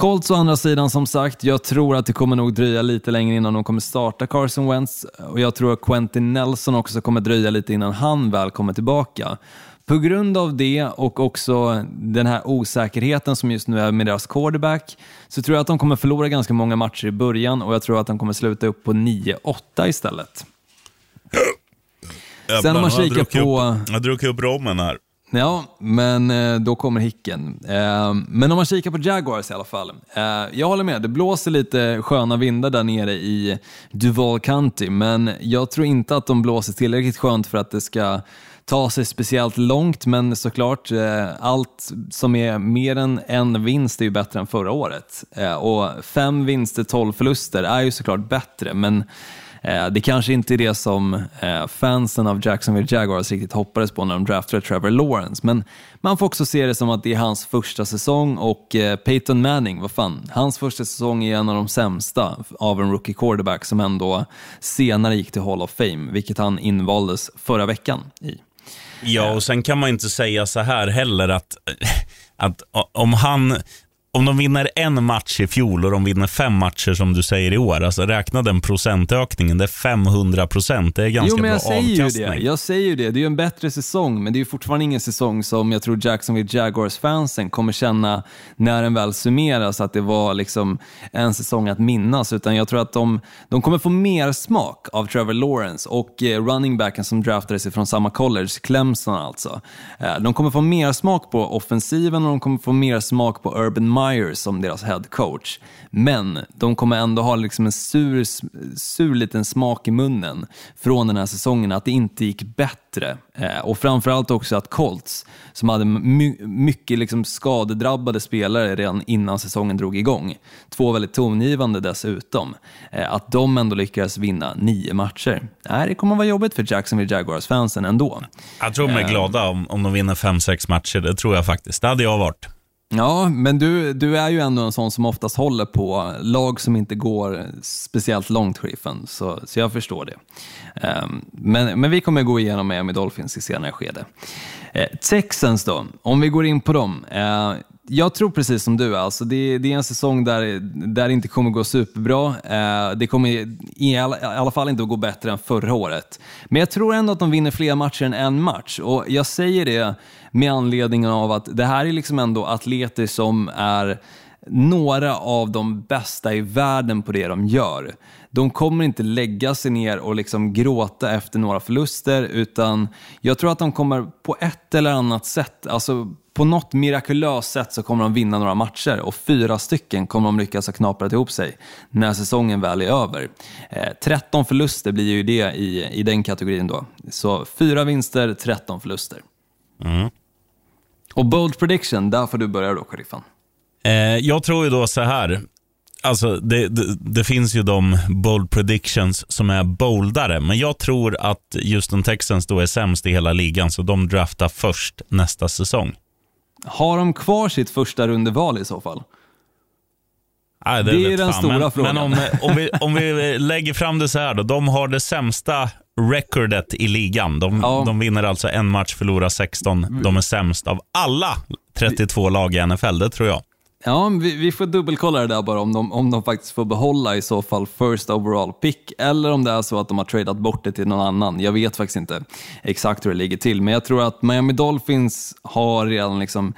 Colts å andra sidan, som sagt, jag tror att det kommer nog dröja lite längre innan de kommer starta Carson Wentz och jag tror att Quentin Nelson också kommer dröja lite innan han väl kommer tillbaka. På grund av det och också den här osäkerheten som just nu är med deras quarterback så tror jag att de kommer förlora ganska många matcher i början och jag tror att de kommer sluta upp på 9-8 istället. Sen om man kikar på- jag druckit upp rommen här. Ja, men eh, då kommer hicken. Eh, men om man kikar på Jaguars i alla fall. Eh, jag håller med, det blåser lite sköna vindar där nere i Duval County, men jag tror inte att de blåser tillräckligt skönt för att det ska ta sig speciellt långt, men såklart, allt som är mer än en vinst är ju bättre än förra året. Och fem vinster, tolv förluster är ju såklart bättre, men Eh, det kanske inte är det som eh, fansen av Jacksonville Jaguars riktigt hoppades på när de draftade Trevor Lawrence, men man får också se det som att det är hans första säsong och eh, Peyton Manning, vad fan, hans första säsong är en av de sämsta av en rookie quarterback som ändå senare gick till Hall of Fame, vilket han invaldes förra veckan i. Ja, och sen kan man inte säga så här heller att, att om han om de vinner en match i fjol och de vinner fem matcher som du säger i år, alltså räkna den procentökningen, det är 500 procent. Det är ganska Jo, men jag bra säger ju avkastning. det. Jag säger ju det. Det är ju en bättre säsong, men det är ju fortfarande ingen säsong som jag tror Jacksonville Jaguars-fansen kommer känna när den väl summeras, att det var liksom en säsong att minnas. Utan jag tror att de, de kommer få mer smak av Trevor Lawrence och eh, running backen som draftades från samma college, Clemson alltså. Eh, De kommer få mer smak på offensiven och de kommer få mer smak på Urban Meyer som deras head coach. Men de kommer ändå ha liksom en sur, sur liten smak i munnen från den här säsongen, att det inte gick bättre. Eh, och framförallt också att Colts, som hade my mycket liksom skadedrabbade spelare redan innan säsongen drog igång, två väldigt tongivande dessutom, eh, att de ändå lyckades vinna nio matcher. Nej, det kommer vara jobbigt för Jacksonville Jaguars-fansen ändå. Jag tror de är glada om, om de vinner fem, sex matcher. Det tror jag faktiskt. Det hade jag varit. Ja, men du, du är ju ändå en sån som oftast håller på lag som inte går speciellt långt, Griffen, så, så jag förstår det. Ehm, men, men vi kommer gå igenom Miami Dolphins i senare skede. Eh, Texans då, om vi går in på dem. Eh, jag tror precis som du, alltså det, det är en säsong där, där det inte kommer gå superbra. Eh, det kommer i alla, i alla fall inte att gå bättre än förra året. Men jag tror ändå att de vinner fler matcher än en match och jag säger det med anledning av att det här är liksom ändå atleter som är några av de bästa i världen på det de gör. De kommer inte lägga sig ner och liksom gråta efter några förluster utan jag tror att de kommer på ett eller annat sätt, alltså på något mirakulöst sätt så kommer de vinna några matcher och fyra stycken kommer de lyckas ha knaprat ihop sig när säsongen väl är över. Eh, 13 förluster blir ju det i, i den kategorin då. Så fyra vinster, 13 förluster. Mm. Och bold prediction, där får du börja då, sheriffen. Eh, jag tror ju då så här. Alltså, det, det, det, finns ju de bold predictions som är boldare, men jag tror att Houston Texans då är sämst i hela ligan, så de draftar först nästa säsong. Har de kvar sitt första rundeval i så fall? Nej, det, det är den fan. stora men, frågan. Men om, om, vi, om vi lägger fram det så här då. De har det sämsta recordet i ligan. De, ja. de vinner alltså en match, förlorar 16. De är sämst av alla 32 lag i NFL, det tror jag. Ja, vi, vi, får dubbelkolla det där bara om de, om de faktiskt får behålla i så fall first overall pick eller om det är så att de har tradat bort det till någon annan. Jag vet faktiskt inte exakt hur det ligger till, men jag tror att Miami Dolphins har redan liksom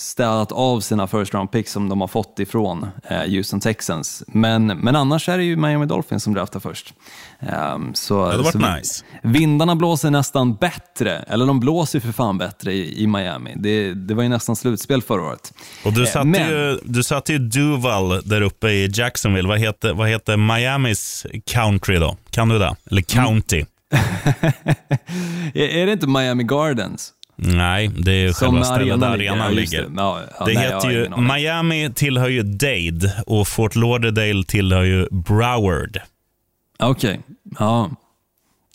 städat av sina first round picks som de har fått ifrån eh, Houston Texans. Men, men annars är det ju Miami Dolphins som draftar först. Um, så, det hade varit så nice. Vindarna blåser nästan bättre, eller de blåser för fan bättre i, i Miami. Det, det var ju nästan slutspel förra året. Och du eh, satte, men, ju, du satte ju Duval där uppe i Jacksonville. Vad heter, vad heter Miamis country då? Kan du det? Eller county? Mm. är det inte Miami Gardens? Nej, det är Som själva stället där arenan ligger. Det, ja, ja, det nej, heter ju, Miami tillhör ju Dade och Fort Lauderdale tillhör ju Broward. Okej, okay. ja.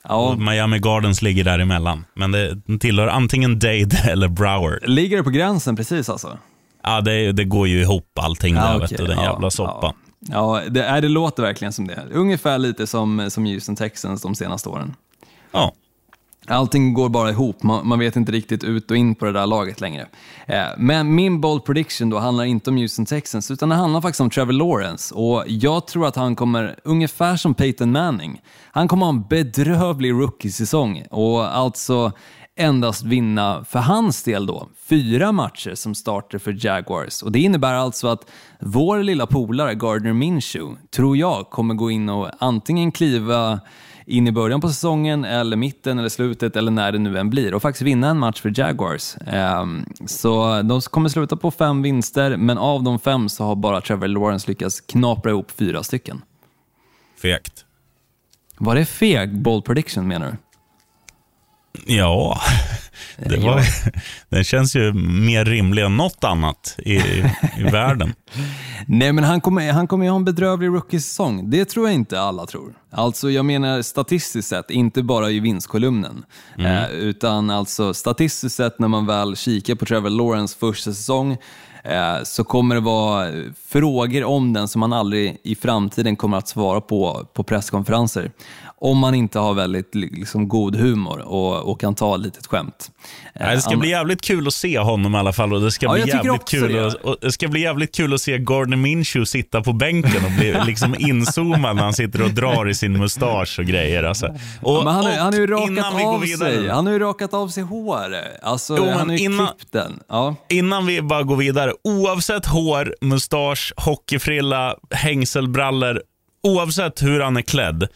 ja. Miami Gardens ligger däremellan. Men det tillhör antingen Dade eller Broward. Ligger det på gränsen precis alltså? Ja, det, det går ju ihop allting där, okay. vet du, den jävla soppan. Ja, det, är, det låter verkligen som det. Ungefär lite som, som Houston Texans de senaste åren. Ja. Allting går bara ihop, man, man, vet inte riktigt ut och in på det där laget längre. Eh, men min bold prediction då handlar inte om Houston Texans, utan det handlar faktiskt om Trevor Lawrence. Och jag tror att han kommer, ungefär som Peyton Manning, han kommer ha en bedrövlig rookie-säsong och alltså endast vinna, för hans del då, fyra matcher som starter för Jaguars. Och Det innebär alltså att vår lilla polare Gardner Minshew, tror jag, kommer gå in och antingen kliva in i början på säsongen eller mitten eller slutet eller när det nu än blir och faktiskt vinna en match för Jaguars. Ehm, så de kommer sluta på fem vinster, men av de fem så har bara Trevor Lawrence lyckats knapra ihop fyra stycken. Fegt. Var det feg bold prediction menar du? Ja, det var, den känns ju mer rimlig än något annat i, i världen. Nej, men han kommer, han kommer ju ha en bedrövlig rookie-säsong. Det tror jag inte alla tror. Alltså, jag menar statistiskt sett, inte bara i vinstkolumnen. Mm. Eh, utan alltså statistiskt sett när man väl kikar på Trevor Lawrence första säsong eh, så kommer det vara frågor om den som man aldrig i framtiden kommer att svara på på presskonferenser om man inte har väldigt liksom, god humor och, och kan ta ett litet skämt. det ska bli jävligt kul att se honom i alla fall och det ska, ja, bli, jävligt kul det. Och, och det ska bli jävligt kul att se Gardner Minshew sitta på bänken och bli liksom inzoomad när han sitter och drar i sin mustasch och grejer. Alltså. Och, ja, han, han har ju rakat av sig. Han har ju rakat av sig hår. Alltså, jo, han har ju innan, klippt den. Ja. Innan vi bara går vidare, oavsett hår, mustasch, hockeyfrilla, hängselbrallor, oavsett hur han är klädd,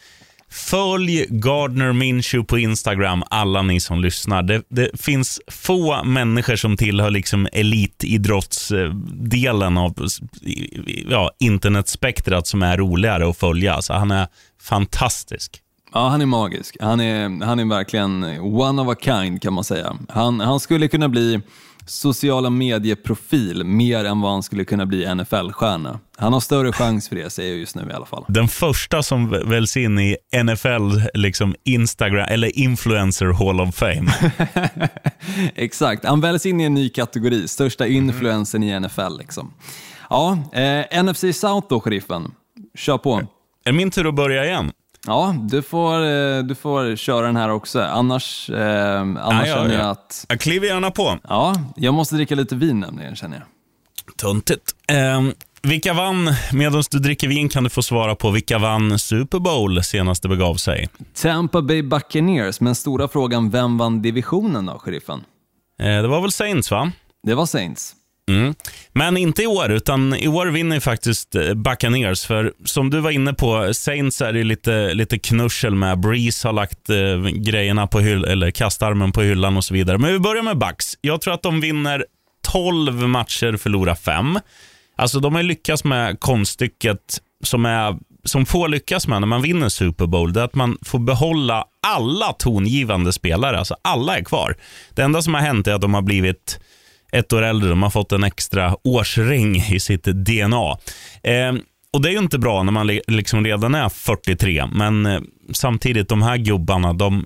Följ Gardner Minshew på Instagram, alla ni som lyssnar. Det, det finns få människor som tillhör liksom elitidrottsdelen av ja, internetspektrat som är roligare att följa. Alltså, han är fantastisk. Ja, han är magisk. Han är, han är verkligen one of a kind kan man säga. Han, han skulle kunna bli sociala medieprofil mer än vad han skulle kunna bli NFL-stjärna. Han har större chans för det, säger jag just nu i alla fall. Den första som väljs in i NFL, liksom Instagram, eller Influencer Hall of Fame. Exakt, han väljs in i en ny kategori, största influensen mm. i NFL. Liksom. Ja, eh, NFC South då, sheriffen. Kör på. Är min tur att börja igen? Ja, du får, eh, du får köra den här också. Annars, eh, annars ja, känner jag att... Jag kliver gärna på. Ja, jag måste dricka lite vin nämligen, känner jag. Tuntigt. Eh, vilka vann, medan du dricker vin kan du få svara på, vilka vann Super Bowl senast det begav sig? Tampa Bay Buccaneers, men stora frågan, vem vann divisionen då, sheriffen? Eh, det var väl Saints, va? Det var Saints. Mm. Men inte i år, utan i år vinner ju faktiskt eh, Buccaneers. För som du var inne på, Saints är det lite, lite knussel med. Breeze har lagt eh, grejerna på hyll, eller kastarmen på hyllan och så vidare. Men vi börjar med Bucks. Jag tror att de vinner 12 matcher, förlorar 5. Alltså de har lyckats med konststycket som, är, som få lyckas med när man vinner Super Bowl. Det är att man får behålla alla tongivande spelare. Alltså alla är kvar. Det enda som har hänt är att de har blivit ett år äldre. De har fått en extra årsring i sitt DNA. Eh, och Det är ju inte bra när man liksom redan är 43, men eh, samtidigt, de här gubbarna, de,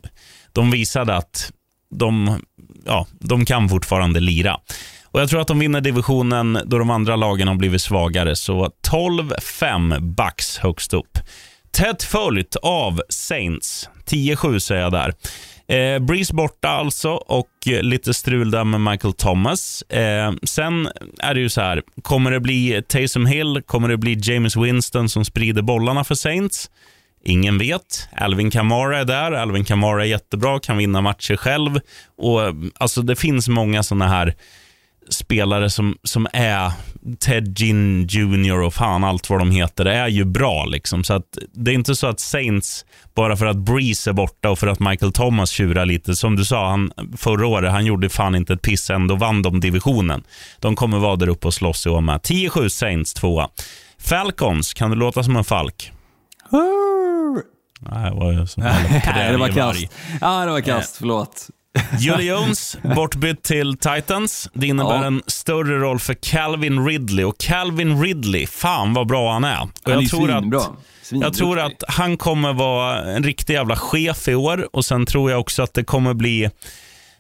de visade att de, ja, de kan fortfarande lira. Och Jag tror att de vinner divisionen då de andra lagen har blivit svagare. Så 12-5 backs högst upp. Tätt följt av Saints. 10-7 säger jag där. Eh, Breeze borta alltså och eh, lite strul där med Michael Thomas. Eh, sen är det ju så här, kommer det bli Taysom Hill? Kommer det bli James Winston som sprider bollarna för Saints? Ingen vet. Alvin Kamara är där. Alvin Kamara är jättebra, kan vinna matcher själv. Och, eh, alltså, det finns många sådana här spelare som, som är Ted Ginn Jr och fan allt vad de heter, är ju bra. Liksom. Så att Det är inte så att Saints, bara för att Breeze är borta och för att Michael Thomas tjurar lite, som du sa, han, förra året, han gjorde fan inte ett piss, ändå vann de divisionen. De kommer vara där uppe och slåss i år med. 10-7 Saints, tvåa. Falcons, kan du låta som en falk? Nej, det var, som Nej, det var kast. Ja, det var kast. Förlåt. Julie Jones bortbytt till Titans. Det innebär ja. en större roll för Calvin Ridley. Och Calvin Ridley, fan vad bra han är. Och han jag är tror svinbra. att, jag tror att han kommer vara en riktig jävla chef i år. Och Sen tror jag också att det kommer bli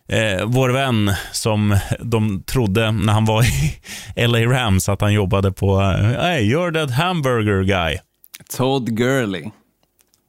eh, vår vän som de trodde när han var i LA Rams att han jobbade på Hey, you're that hamburger guy. Todd Gurley.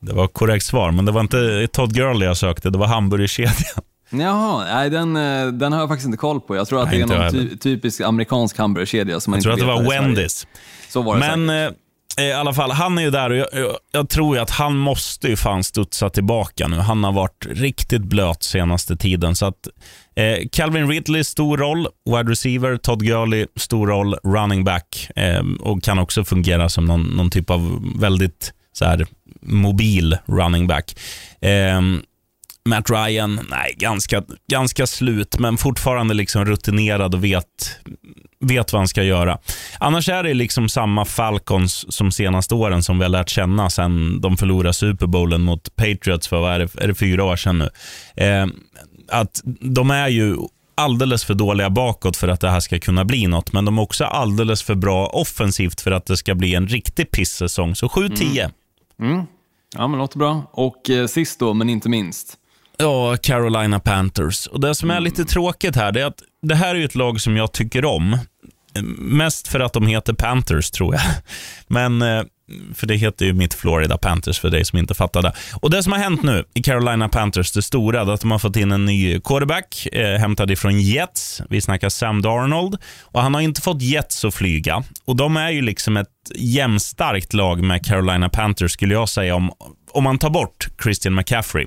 Det var korrekt svar, men det var inte Todd Gurley jag sökte, det var hamburgerkedjan. Jaha, nej, den, eh, den har jag faktiskt inte koll på. Jag tror att nej, det är någon ty typisk amerikansk hamburgerkedja som man jag inte tror att det var Wendys. Så var det Men säkert. Eh, i alla fall, han är ju där och jag, jag, jag, tror ju att han måste ju fan studsa tillbaka nu. Han har varit riktigt blöt senaste tiden. Så att eh, Calvin Ridley, stor roll. Wide receiver. Todd Gurley, stor roll. Running back. Eh, och kan också fungera som någon, någon typ av väldigt så här, mobil running back. Matt Ryan, nej, ganska, ganska slut, men fortfarande liksom rutinerad och vet, vet vad han ska göra. Annars är det liksom samma Falcons som senaste åren som vi har lärt känna sen de förlorade Super Bowlen mot Patriots för, vad är det, är det fyra år sedan nu. Eh, att de är ju alldeles för dåliga bakåt för att det här ska kunna bli något, men de är också alldeles för bra offensivt för att det ska bli en riktig pissäsong. Så 7-10. Mm. Mm. Ja, men låter bra. Och eh, sist då, men inte minst, Ja, Carolina Panthers. Och Det som är lite tråkigt här, det är att det här är ett lag som jag tycker om. Mest för att de heter Panthers, tror jag. Men, eh, för det heter ju mitt Florida Panthers för dig som inte fattade. Och Det som har hänt nu i Carolina Panthers, det stora, är att de har fått in en ny quarterback, eh, hämtad ifrån Jets. Vi snackar Sam Darnold. Och Han har inte fått Jets att flyga. Och De är ju liksom ett jämnstarkt lag med Carolina Panthers, skulle jag säga, om, om man tar bort Christian McCaffrey.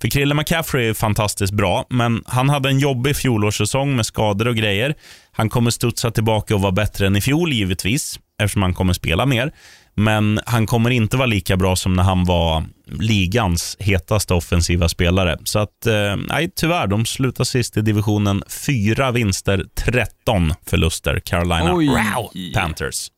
För Krille McCaffrey är fantastiskt bra, men han hade en jobbig fjolårssäsong med skador och grejer. Han kommer studsa tillbaka och vara bättre än i fjol givetvis, eftersom han kommer spela mer. Men han kommer inte vara lika bra som när han var ligans hetaste offensiva spelare. Så att, eh, nej, tyvärr, de slutar sist i divisionen. Fyra vinster, 13 förluster. Carolina Oj. Panthers.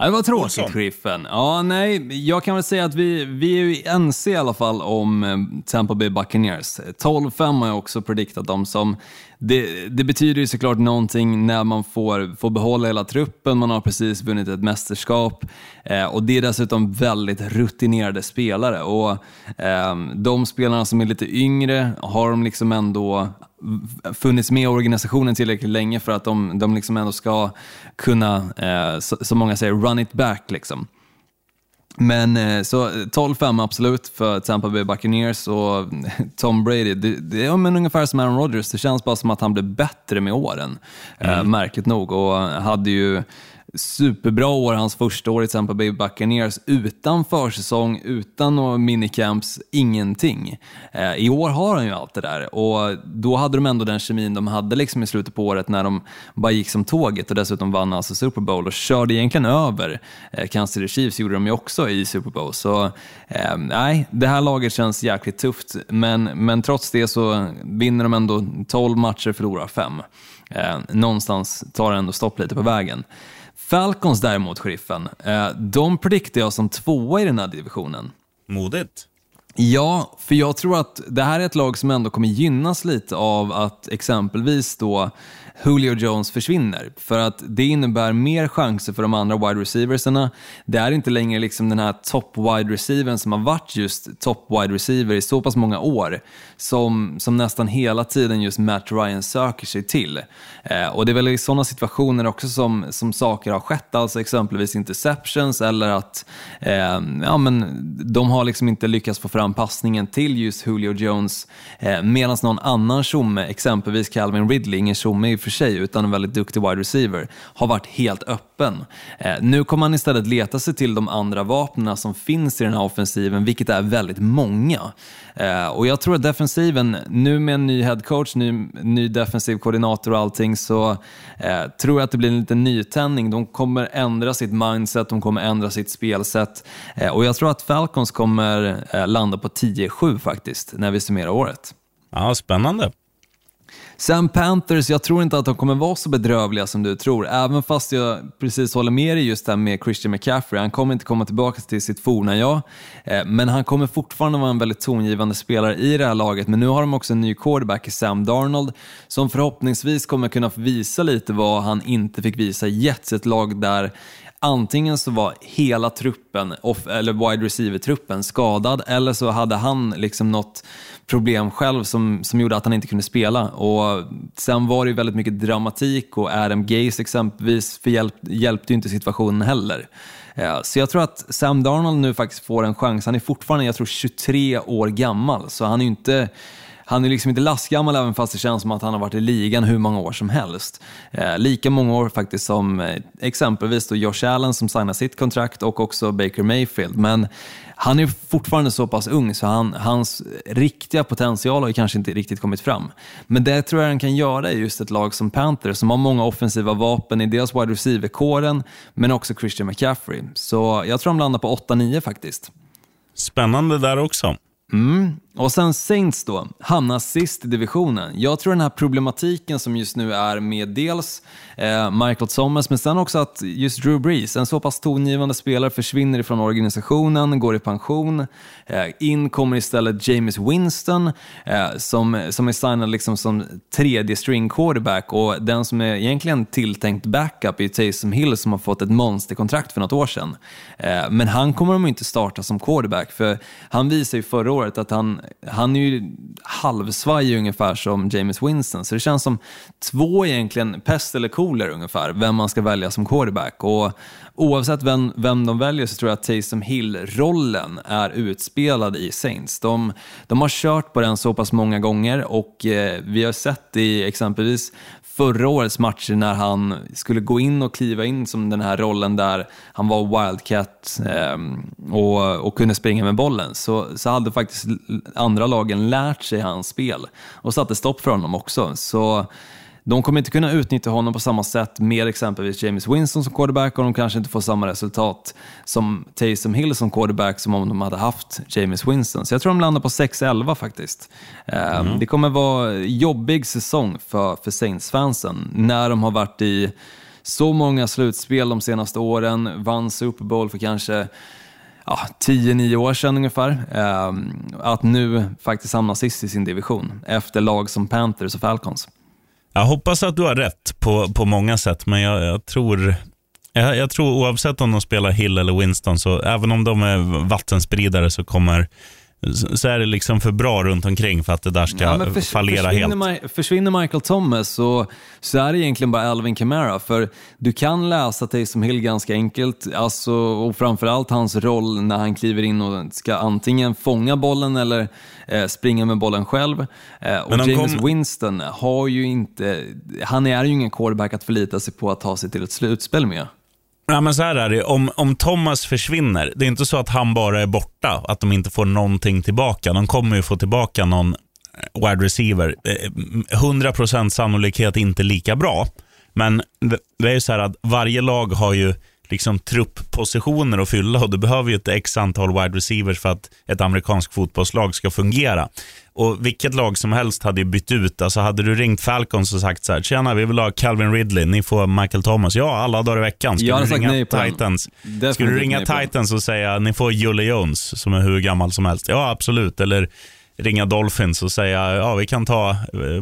Ja, det var tråkigt, Griffen. Ja, nej, jag kan väl säga att vi, vi är ju ense i alla fall om eh, Tampa Bay Buccaneers. 12-5 har jag också prediktat dem som. Det, det, betyder ju såklart någonting när man får, får behålla hela truppen, man har precis vunnit ett mästerskap eh, och det är dessutom väldigt rutinerade spelare. Och eh, De spelarna som är lite yngre har de liksom ändå funnits med i organisationen tillräckligt länge för att de, de liksom ändå ska kunna, eh, som många säger, run it back. Liksom. Men eh, så 12-5 absolut för Tampa Bay Buccaneers och Tom Brady, det, det är men ungefär som Aaron Rodgers. Det känns bara som att han blev bättre med åren, eh, mm. märkligt nog. Och hade ju superbra år hans första år i Tampa Bay Buccaneers utan försäsong, utan några minicamps, ingenting. Eh, I år har han ju allt det där och då hade de ändå den kemin de hade liksom i slutet på året när de bara gick som tåget och dessutom vann alltså Super Bowl och körde egentligen över eh, Kansas City Chiefs, gjorde de ju också i Super Bowl. Så eh, nej, det här laget känns jäkligt tufft men, men trots det så vinner de ändå 12 matcher, förlorar 5. Eh, någonstans tar det ändå stopp lite på vägen. Falcons däremot, sheriffen, eh, de prediktar jag som tvåa i den här divisionen. Modigt. Ja, för jag tror att det här är ett lag som ändå kommer gynnas lite av att exempelvis då Julio Jones försvinner. För att det innebär mer chanser för de andra wide receiversarna. Det är inte längre liksom den här top wide receivern som har varit just top wide receiver i så pass många år som, som nästan hela tiden just Matt Ryan söker sig till. Eh, och det är väl i sådana situationer också som, som saker har skett, alltså exempelvis interceptions eller att eh, ja, men de har liksom inte lyckats få fram passningen till just Julio Jones eh, medan någon annan tjomme, exempelvis Calvin Ridley, ingen tjomme i för sig utan en väldigt duktig wide receiver, har varit helt öppen. Eh, nu kommer han istället leta sig till de andra vapnen som finns i den här offensiven, vilket är väldigt många. Eh, och jag tror att defensiven, nu med en ny headcoach, ny, ny defensiv koordinator och allting, så eh, tror jag att det blir en liten nytändning. De kommer ändra sitt mindset, de kommer ändra sitt spelsätt eh, och jag tror att Falcons kommer eh, landa på 10-7 faktiskt, när vi summerar året. Ja, spännande. Sam Panthers, jag tror inte att de kommer vara så bedrövliga som du tror, även fast jag precis håller med dig just där med Christian McCaffrey. Han kommer inte komma tillbaka till sitt forna jag, eh, men han kommer fortfarande vara en väldigt tongivande spelare i det här laget. Men nu har de också en ny quarterback i Sam Darnold, som förhoppningsvis kommer kunna visa lite vad han inte fick visa i Jets, ett lag där antingen så var hela truppen, off, eller wide receiver-truppen skadad eller så hade han liksom något problem själv som, som gjorde att han inte kunde spela. Och sen var det ju väldigt mycket dramatik och Adam Gaze exempelvis för hjälp, hjälpte ju inte situationen heller. Eh, så jag tror att Sam Darnold nu faktiskt får en chans. Han är fortfarande, jag tror 23 år gammal, så han är ju inte han är liksom inte lastgammal även fast det känns som att han har varit i ligan hur många år som helst. Eh, lika många år faktiskt som eh, exempelvis då Josh Allen som signar sitt kontrakt och också Baker Mayfield. Men han är fortfarande så pass ung så han, hans riktiga potential har ju kanske inte riktigt kommit fram. Men det tror jag han kan göra i just ett lag som Panthers som har många offensiva vapen i deras wide receiver-kåren men också Christian McCaffrey. Så jag tror de landar på 8-9 faktiskt. Spännande där också. Mm. Och sen Saints då, hamnar sist i divisionen. Jag tror den här problematiken som just nu är med dels eh, Michael Thomas, men sen också att just Drew Brees, en så pass tongivande spelare, försvinner ifrån organisationen, går i pension. Eh, in kommer istället James Winston eh, som, som är signad liksom som tredje string quarterback och den som är egentligen tilltänkt backup är Taysom Hill som har fått ett monsterkontrakt för något år sedan. Eh, men han kommer de inte starta som quarterback för han visade ju förra året att han han är ju halvsvajig ungefär som James Winston, så det känns som två egentligen, pest eller cooler ungefär, vem man ska välja som quarterback. Och oavsett vem, vem de väljer så tror jag att Taysom Hill-rollen är utspelad i Saints. De, de har kört på den så pass många gånger och eh, vi har sett i exempelvis förra årets matcher när han skulle gå in och kliva in som den här rollen där han var wildcat eh, och, och kunde springa med bollen så, så hade faktiskt andra lagen lärt sig hans spel och satte stopp för honom också. Så de kommer inte kunna utnyttja honom på samma sätt med exempelvis James Winston som quarterback och de kanske inte får samma resultat som Taysom Hill som quarterback som om de hade haft James Winston. Så jag tror de landar på 6-11 faktiskt. Ehm, mm. Det kommer vara jobbig säsong för, för Saints-fansen när de har varit i så många slutspel de senaste åren, vann Super Bowl för kanske ja, 10-9 år sedan ungefär, eh, att nu faktiskt hamna sist i sin division efter lag som Panthers och Falcons. Jag hoppas att du har rätt på, på många sätt, men jag, jag tror jag, jag, tror oavsett om de spelar Hill eller Winston, så även om de är vattenspridare så kommer så är det liksom för bra runt omkring för att det där ska ja, för, fallera försvinner helt. försvinner Michael Thomas så, så är det egentligen bara Alvin Kamara. För du kan läsa Taysom Hill ganska enkelt, alltså, och framförallt hans roll när han kliver in och ska antingen fånga bollen eller eh, springa med bollen själv. Eh, och James kom... Winston har ju inte, han är ju ingen quarterback att förlita sig på att ta sig till ett slutspel med. Ja, men så här är det. Om, om Thomas försvinner, det är inte så att han bara är borta, att de inte får någonting tillbaka. De kommer ju få tillbaka någon eh, wide receiver. Eh, 100% sannolikhet inte lika bra, men det är ju så här att varje lag har ju liksom trupppositioner att fylla och du behöver ju ett x antal wide receivers för att ett amerikanskt fotbollslag ska fungera. Och Vilket lag som helst hade ju bytt ut. Alltså hade du ringt Falcons och sagt så här, tjena vi vill ha Calvin Ridley, ni får Michael Thomas. Ja, alla dagar i veckan. Ska du ringa Titans? Ska du ringa Titans och säga, ni får Julie Jones som är hur gammal som helst? Ja, absolut. Eller ringa Dolphins och säga ja vi kan ta eh,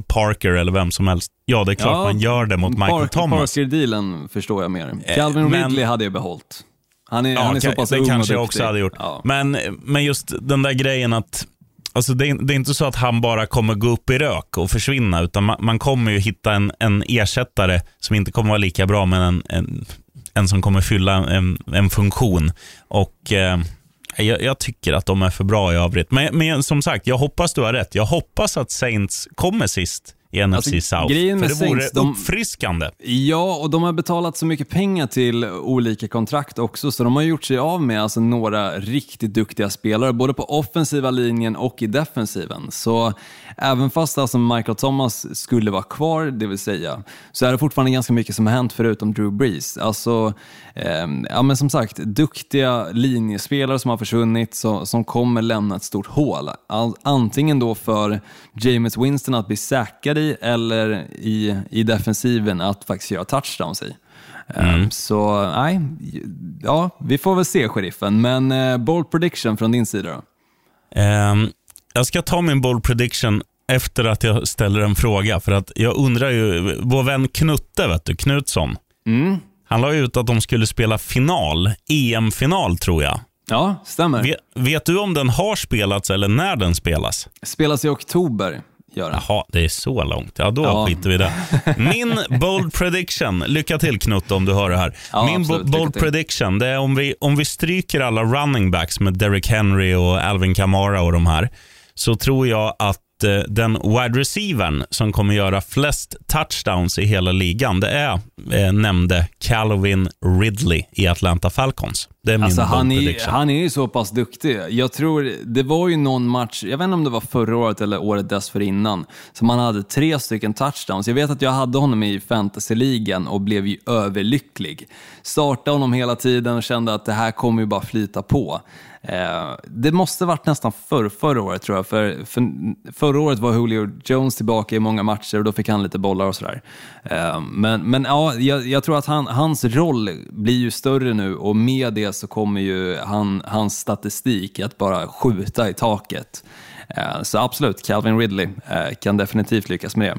Parker eller vem som helst. Ja, det är klart ja, man gör det mot Michael Parker, Thomas. Parker-dealen förstår jag mer. Eh, Calvin men, Ridley hade jag behållit. Han är, ja, han är så pass det ung kanske jag också hade gjort. Ja. Men, men just den där grejen att Alltså det, är, det är inte så att han bara kommer gå upp i rök och försvinna, utan man, man kommer ju hitta en, en ersättare som inte kommer vara lika bra, men en, en, en som kommer fylla en, en funktion. Och eh, jag, jag, tycker att de är för bra i övrigt. Men, men som sagt, jag hoppas du har rätt. Jag hoppas att Saints kommer sist i NFC alltså, South. Grejen med för det vore Saints, de, uppfriskande. Ja, och de har betalat så mycket pengar till olika kontrakt också, så de har gjort sig av med alltså några riktigt duktiga spelare, både på offensiva linjen och i defensiven. Så även fast alltså Michael Thomas skulle vara kvar, det vill säga, så är det fortfarande ganska mycket som har hänt förutom Drew Brees. Alltså, eh, ja men som sagt, duktiga linjespelare som har försvunnit, så, som kommer lämna ett stort hål. All, antingen då för James Winston att bli säkrad i, eller i, i defensiven att faktiskt göra touchdowns i. Ehm, mm. Så nej, ja, vi får väl se sheriffen. Men uh, bold prediction från din sida då? Um, jag ska ta min bold prediction efter att jag ställer en fråga. För att jag undrar ju, vår vän Knutte, vet du, Knutsson. Mm. Han la ut att de skulle spela final, EM-final tror jag. Ja, stämmer. Vet, vet, du om den har spelats eller när den spelas? Spelas i oktober. Gör Jaha, det är så långt. Ja, då ja. skiter vi i det. Min bold prediction, lycka till Knutte om du hör det här. Ja, Min absolut, bold prediction, det är om vi, om vi stryker alla running backs med Derrick Henry och Alvin Kamara och de här, så tror jag att Eh, den wide receivern som kommer göra flest touchdowns i hela ligan, det är, eh, nämnde Calvin Ridley i Atlanta Falcons. Det är min alltså, han, är, han är ju så pass duktig. Jag tror, det var ju någon match, jag vet inte om det var förra året eller året dessförinnan, som han hade tre stycken touchdowns. Jag vet att jag hade honom i fantasyligan och blev ju överlycklig. Startade honom hela tiden och kände att det här kommer ju bara flyta på. Eh, det måste varit nästan för, förra året tror jag, för, för förra året var Julio Jones tillbaka i många matcher och då fick han lite bollar och sådär. Eh, men, men ja, jag, jag tror att han, hans roll blir ju större nu och med det så kommer ju han, hans statistik att bara skjuta i taket. Eh, så absolut, Calvin Ridley eh, kan definitivt lyckas med det.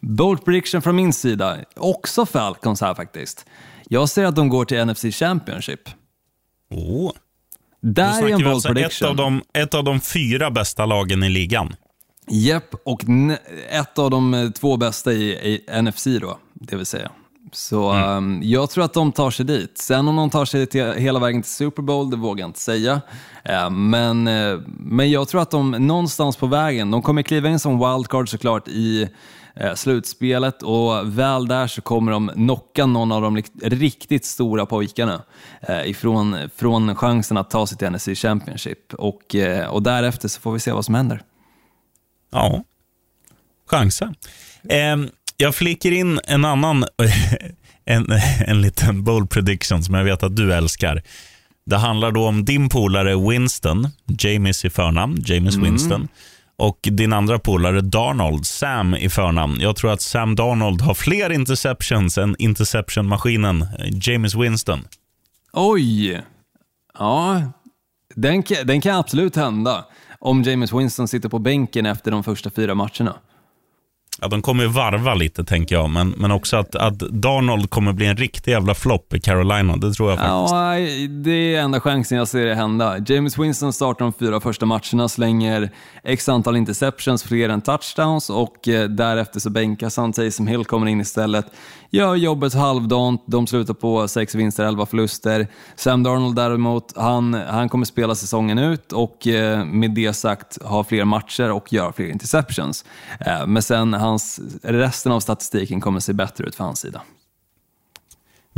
Bold prediction från min sida, också Falcons här faktiskt. Jag ser att de går till NFC Championship. Oh. Där är en bold alltså prediction. Ett av, de, ett av de fyra bästa lagen i ligan. Japp, och ett av de eh, två bästa i, i NFC då, det vill säga. Så mm. um, jag tror att de tar sig dit. Sen om de tar sig till, hela vägen till Super Bowl, det vågar jag inte säga. Uh, men, uh, men jag tror att de någonstans på vägen, de kommer kliva in som wildcard såklart i slutspelet och väl där så kommer de knocka någon av de riktigt stora pojkarna eh, ifrån från chansen att ta sig till NFC Championship och, eh, och därefter så får vi se vad som händer. Ja, chansen. Eh, jag flickar in en annan, en, en liten bold prediction som jag vet att du älskar. Det handlar då om din polare Winston, James i förnamn, James mm. Winston och din andra polare Darnold, Sam i förnamn. Jag tror att Sam Darnold har fler interceptions än interception-maskinen eh, James Winston. Oj! Ja, den, den kan absolut hända om James Winston sitter på bänken efter de första fyra matcherna. Ja, de kommer ju varva lite, tänker jag. Men, men också att, att Darnold kommer bli en riktig jävla flopp i Carolina. Det tror jag faktiskt. Ja, det är enda chansen jag ser det hända. James Winston startar de fyra första matcherna, slänger x antal interceptions, fler än touchdowns och eh, därefter så bänkas han. Taysom Hill kommer in istället gör jobbet halvdant. De slutar på sex vinster, elva förluster. Sam Darnold däremot, han, han kommer spela säsongen ut och eh, med det sagt ha fler matcher och göra fler interceptions. Eh, men sen hans, resten av statistiken kommer se bättre ut för hans sida.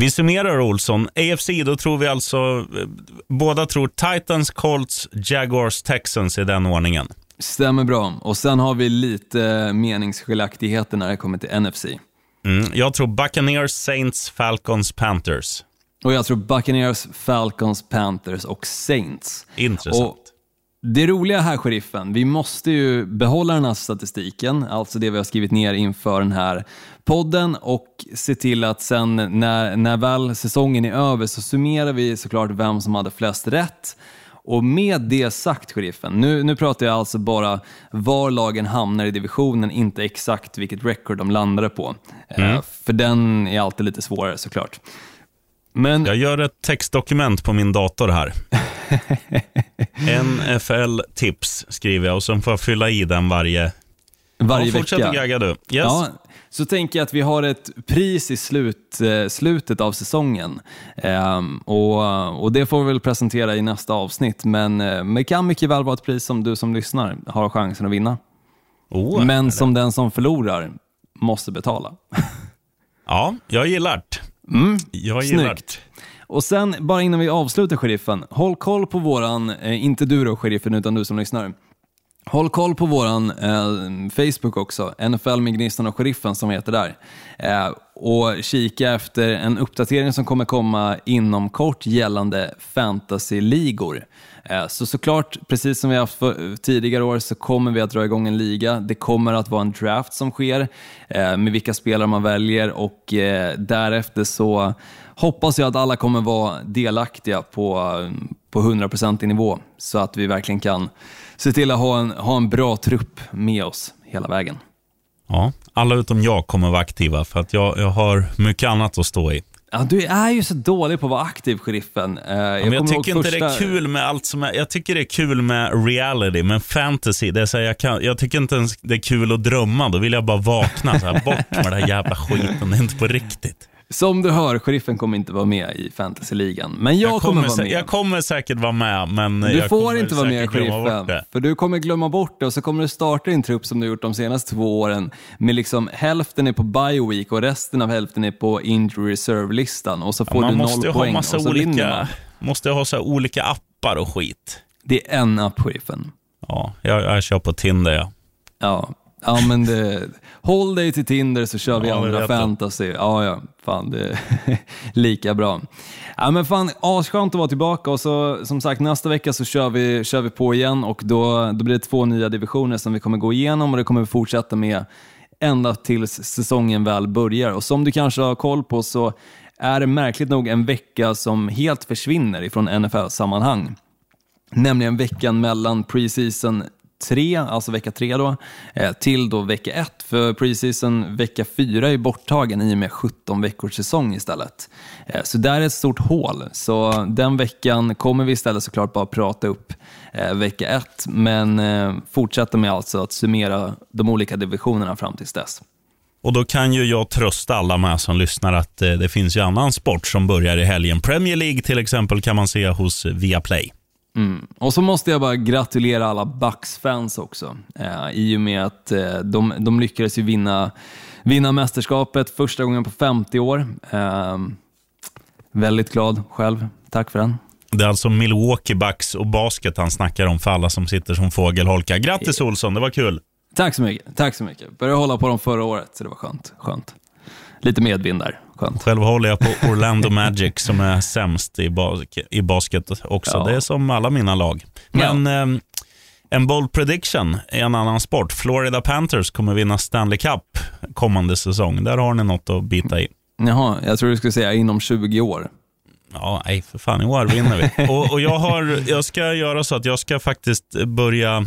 Vi summerar Olsson. AFC, då tror vi alltså, eh, båda tror Titans, Colts, Jaguars, Texans i den ordningen. Stämmer bra. Och sen har vi lite meningsskiljaktigheter när det kommer till NFC. Mm, jag tror Buccaneers, Saints, Falcons, Panthers. Och jag tror Buccaneers, Falcons, Panthers och Saints. Intressant. Och det roliga här, sheriffen, vi måste ju behålla den här statistiken, alltså det vi har skrivit ner inför den här podden och se till att sen när, när väl säsongen är över så summerar vi såklart vem som hade flest rätt. Och med det sagt, sheriffen, nu, nu pratar jag alltså bara var lagen hamnar i divisionen, inte exakt vilket record de landade på. Mm. Uh, för den är alltid lite svårare såklart. Men... Jag gör ett textdokument på min dator här. NFL-tips skriver jag och sen får jag fylla i den varje, varje ja, fortsätt vecka. gagga du. Yes. Ja, så tänker jag att vi har ett pris i slut, eh, slutet av säsongen. Um, och, och Det får vi väl presentera i nästa avsnitt, men eh, det kan mycket väl vara ett pris som du som lyssnar har chansen att vinna. Oh, men eller? som den som förlorar måste betala. ja, jag gillar det. Mm, jag gillar Snyggt. Och sen, bara innan vi avslutar sheriffen, håll koll på våran, eh, inte du då sheriffen, utan du som lyssnar. Håll koll på våran eh, Facebook också, NFL med Gnistan och Sheriffen som heter där. Eh, och kika efter en uppdatering som kommer komma inom kort gällande fantasyligor. Eh, så såklart, precis som vi haft för, tidigare år, så kommer vi att dra igång en liga. Det kommer att vara en draft som sker eh, med vilka spelare man väljer och eh, därefter så hoppas jag att alla kommer vara delaktiga på, eh, på 100% i nivå så att vi verkligen kan se till att ha en, ha en bra trupp med oss hela vägen. Ja, alla utom jag kommer vara aktiva för att jag, jag har mycket annat att stå i. Ja, du är ju så dålig på att vara aktiv, sheriffen. Uh, jag, jag tycker inte första... det är kul med allt som är, Jag tycker det är kul med reality, men fantasy, det är så här, jag, kan, jag tycker inte ens det är kul att drömma. Då vill jag bara vakna. Så här, bort med den här jävla skiten, det är inte på riktigt. Som du hör, sheriffen kommer inte vara med i fantasyligan. Men jag, jag kommer, kommer, vara med. Jag kommer säkert vara med, men Du jag får inte vara med, sheriffen. För du kommer glömma bort det och så kommer du starta din trupp som du gjort de senaste två åren. Med liksom hälften är på bioweek och resten av hälften är på injury reserve-listan. Och så får ja, du noll poäng och så olika, vinner man. måste ha så olika appar och skit. Det är en app, sheriffen. Ja, jag, jag kör på Tinder, ja. Ja, Ja, men det, håll dig till Tinder så kör vi ja, andra fantasy. Ja, ja, fan det är lika bra. Ja, men fan, asskönt att vara tillbaka och så som sagt nästa vecka så kör vi, kör vi på igen och då, då blir det två nya divisioner som vi kommer gå igenom och det kommer vi fortsätta med ända tills säsongen väl börjar. Och som du kanske har koll på så är det märkligt nog en vecka som helt försvinner ifrån NFL-sammanhang. Nämligen veckan mellan preseason tre, alltså vecka tre då, eh, till då vecka ett. För preseason vecka fyra är borttagen i och med 17 veckors säsong istället. Eh, så där är ett stort hål. Så den veckan kommer vi istället såklart bara prata upp eh, vecka ett, men fortsätta med alltså att summera de olika divisionerna fram tills dess. Och då kan ju jag trösta alla med som lyssnar att det finns ju annan sport som börjar i helgen. Premier League till exempel kan man se hos Viaplay. Mm. Och så måste jag bara gratulera alla Bucks-fans också. Eh, I och med att eh, de, de lyckades ju vinna, vinna mästerskapet första gången på 50 år. Eh, väldigt glad själv. Tack för den. Det är alltså Milwaukee Bucks och basket han snackar om för alla som sitter som fågelholkar. Grattis Olsson, det var kul. Tack så mycket. Tack så mycket. Började hålla på dem förra året, så det var skönt. skönt. Lite medvind där. Skönt. Själv håller jag på Orlando Magic som är sämst i, bas i basket också. Ja. Det är som alla mina lag. Men ja. eh, en bold prediction i en annan sport. Florida Panthers kommer vinna Stanley Cup kommande säsong. Där har ni något att bita i. Jaha, jag tror du skulle säga inom 20 år. Ja, nej för fan, i år vinner vi. och, och jag, har, jag ska göra så att jag ska faktiskt börja,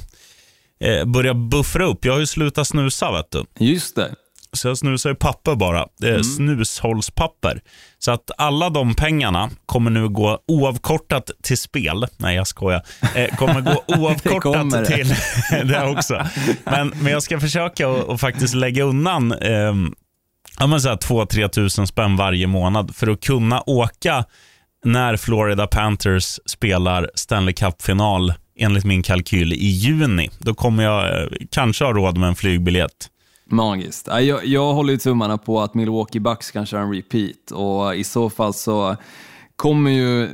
eh, börja buffra upp. Jag har ju slutat snusa, vet du. Just det. Så jag snusar ju papper bara. Mm. snushållspapper. Så att alla de pengarna kommer nu gå oavkortat till spel. Nej, jag skojar. Eh, kommer gå oavkortat kommer till det också. Men, men jag ska försöka att faktiskt lägga undan eh, ja, 2-3 tusen spänn varje månad för att kunna åka när Florida Panthers spelar Stanley Cup-final enligt min kalkyl i juni. Då kommer jag eh, kanske ha råd med en flygbiljett. Magiskt. Jag, jag håller ju tummarna på att Milwaukee Bucks kan köra en repeat och i så fall så kommer ju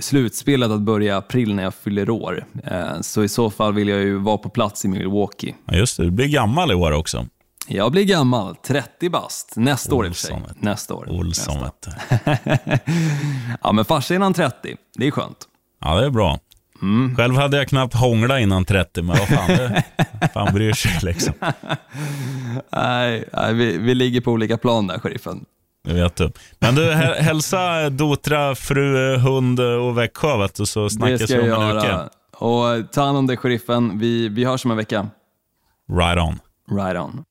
slutspelet att börja april när jag fyller år. Eh, så i så fall vill jag ju vara på plats i Milwaukee. Ja, just det. Du blir gammal i år också. Jag blir gammal, 30 bast. Nästa år i och för sig. Nästa år. Olsson, Nästa. ja, men farsa innan 30. Det är skönt. Ja, det är bra. Mm. Själv hade jag knappt hånglat innan 30, men vad fan, det, fan bryr sig liksom. nej, nej vi, vi ligger på olika plan där, sheriffen. Det vet du. Men du, hälsa Dotra, fru, hund och Växjö, vet du, så snackas vi om en vecka. Och ta hand om dig, sheriffen. Vi, vi hörs om en vecka. Right on. Right on.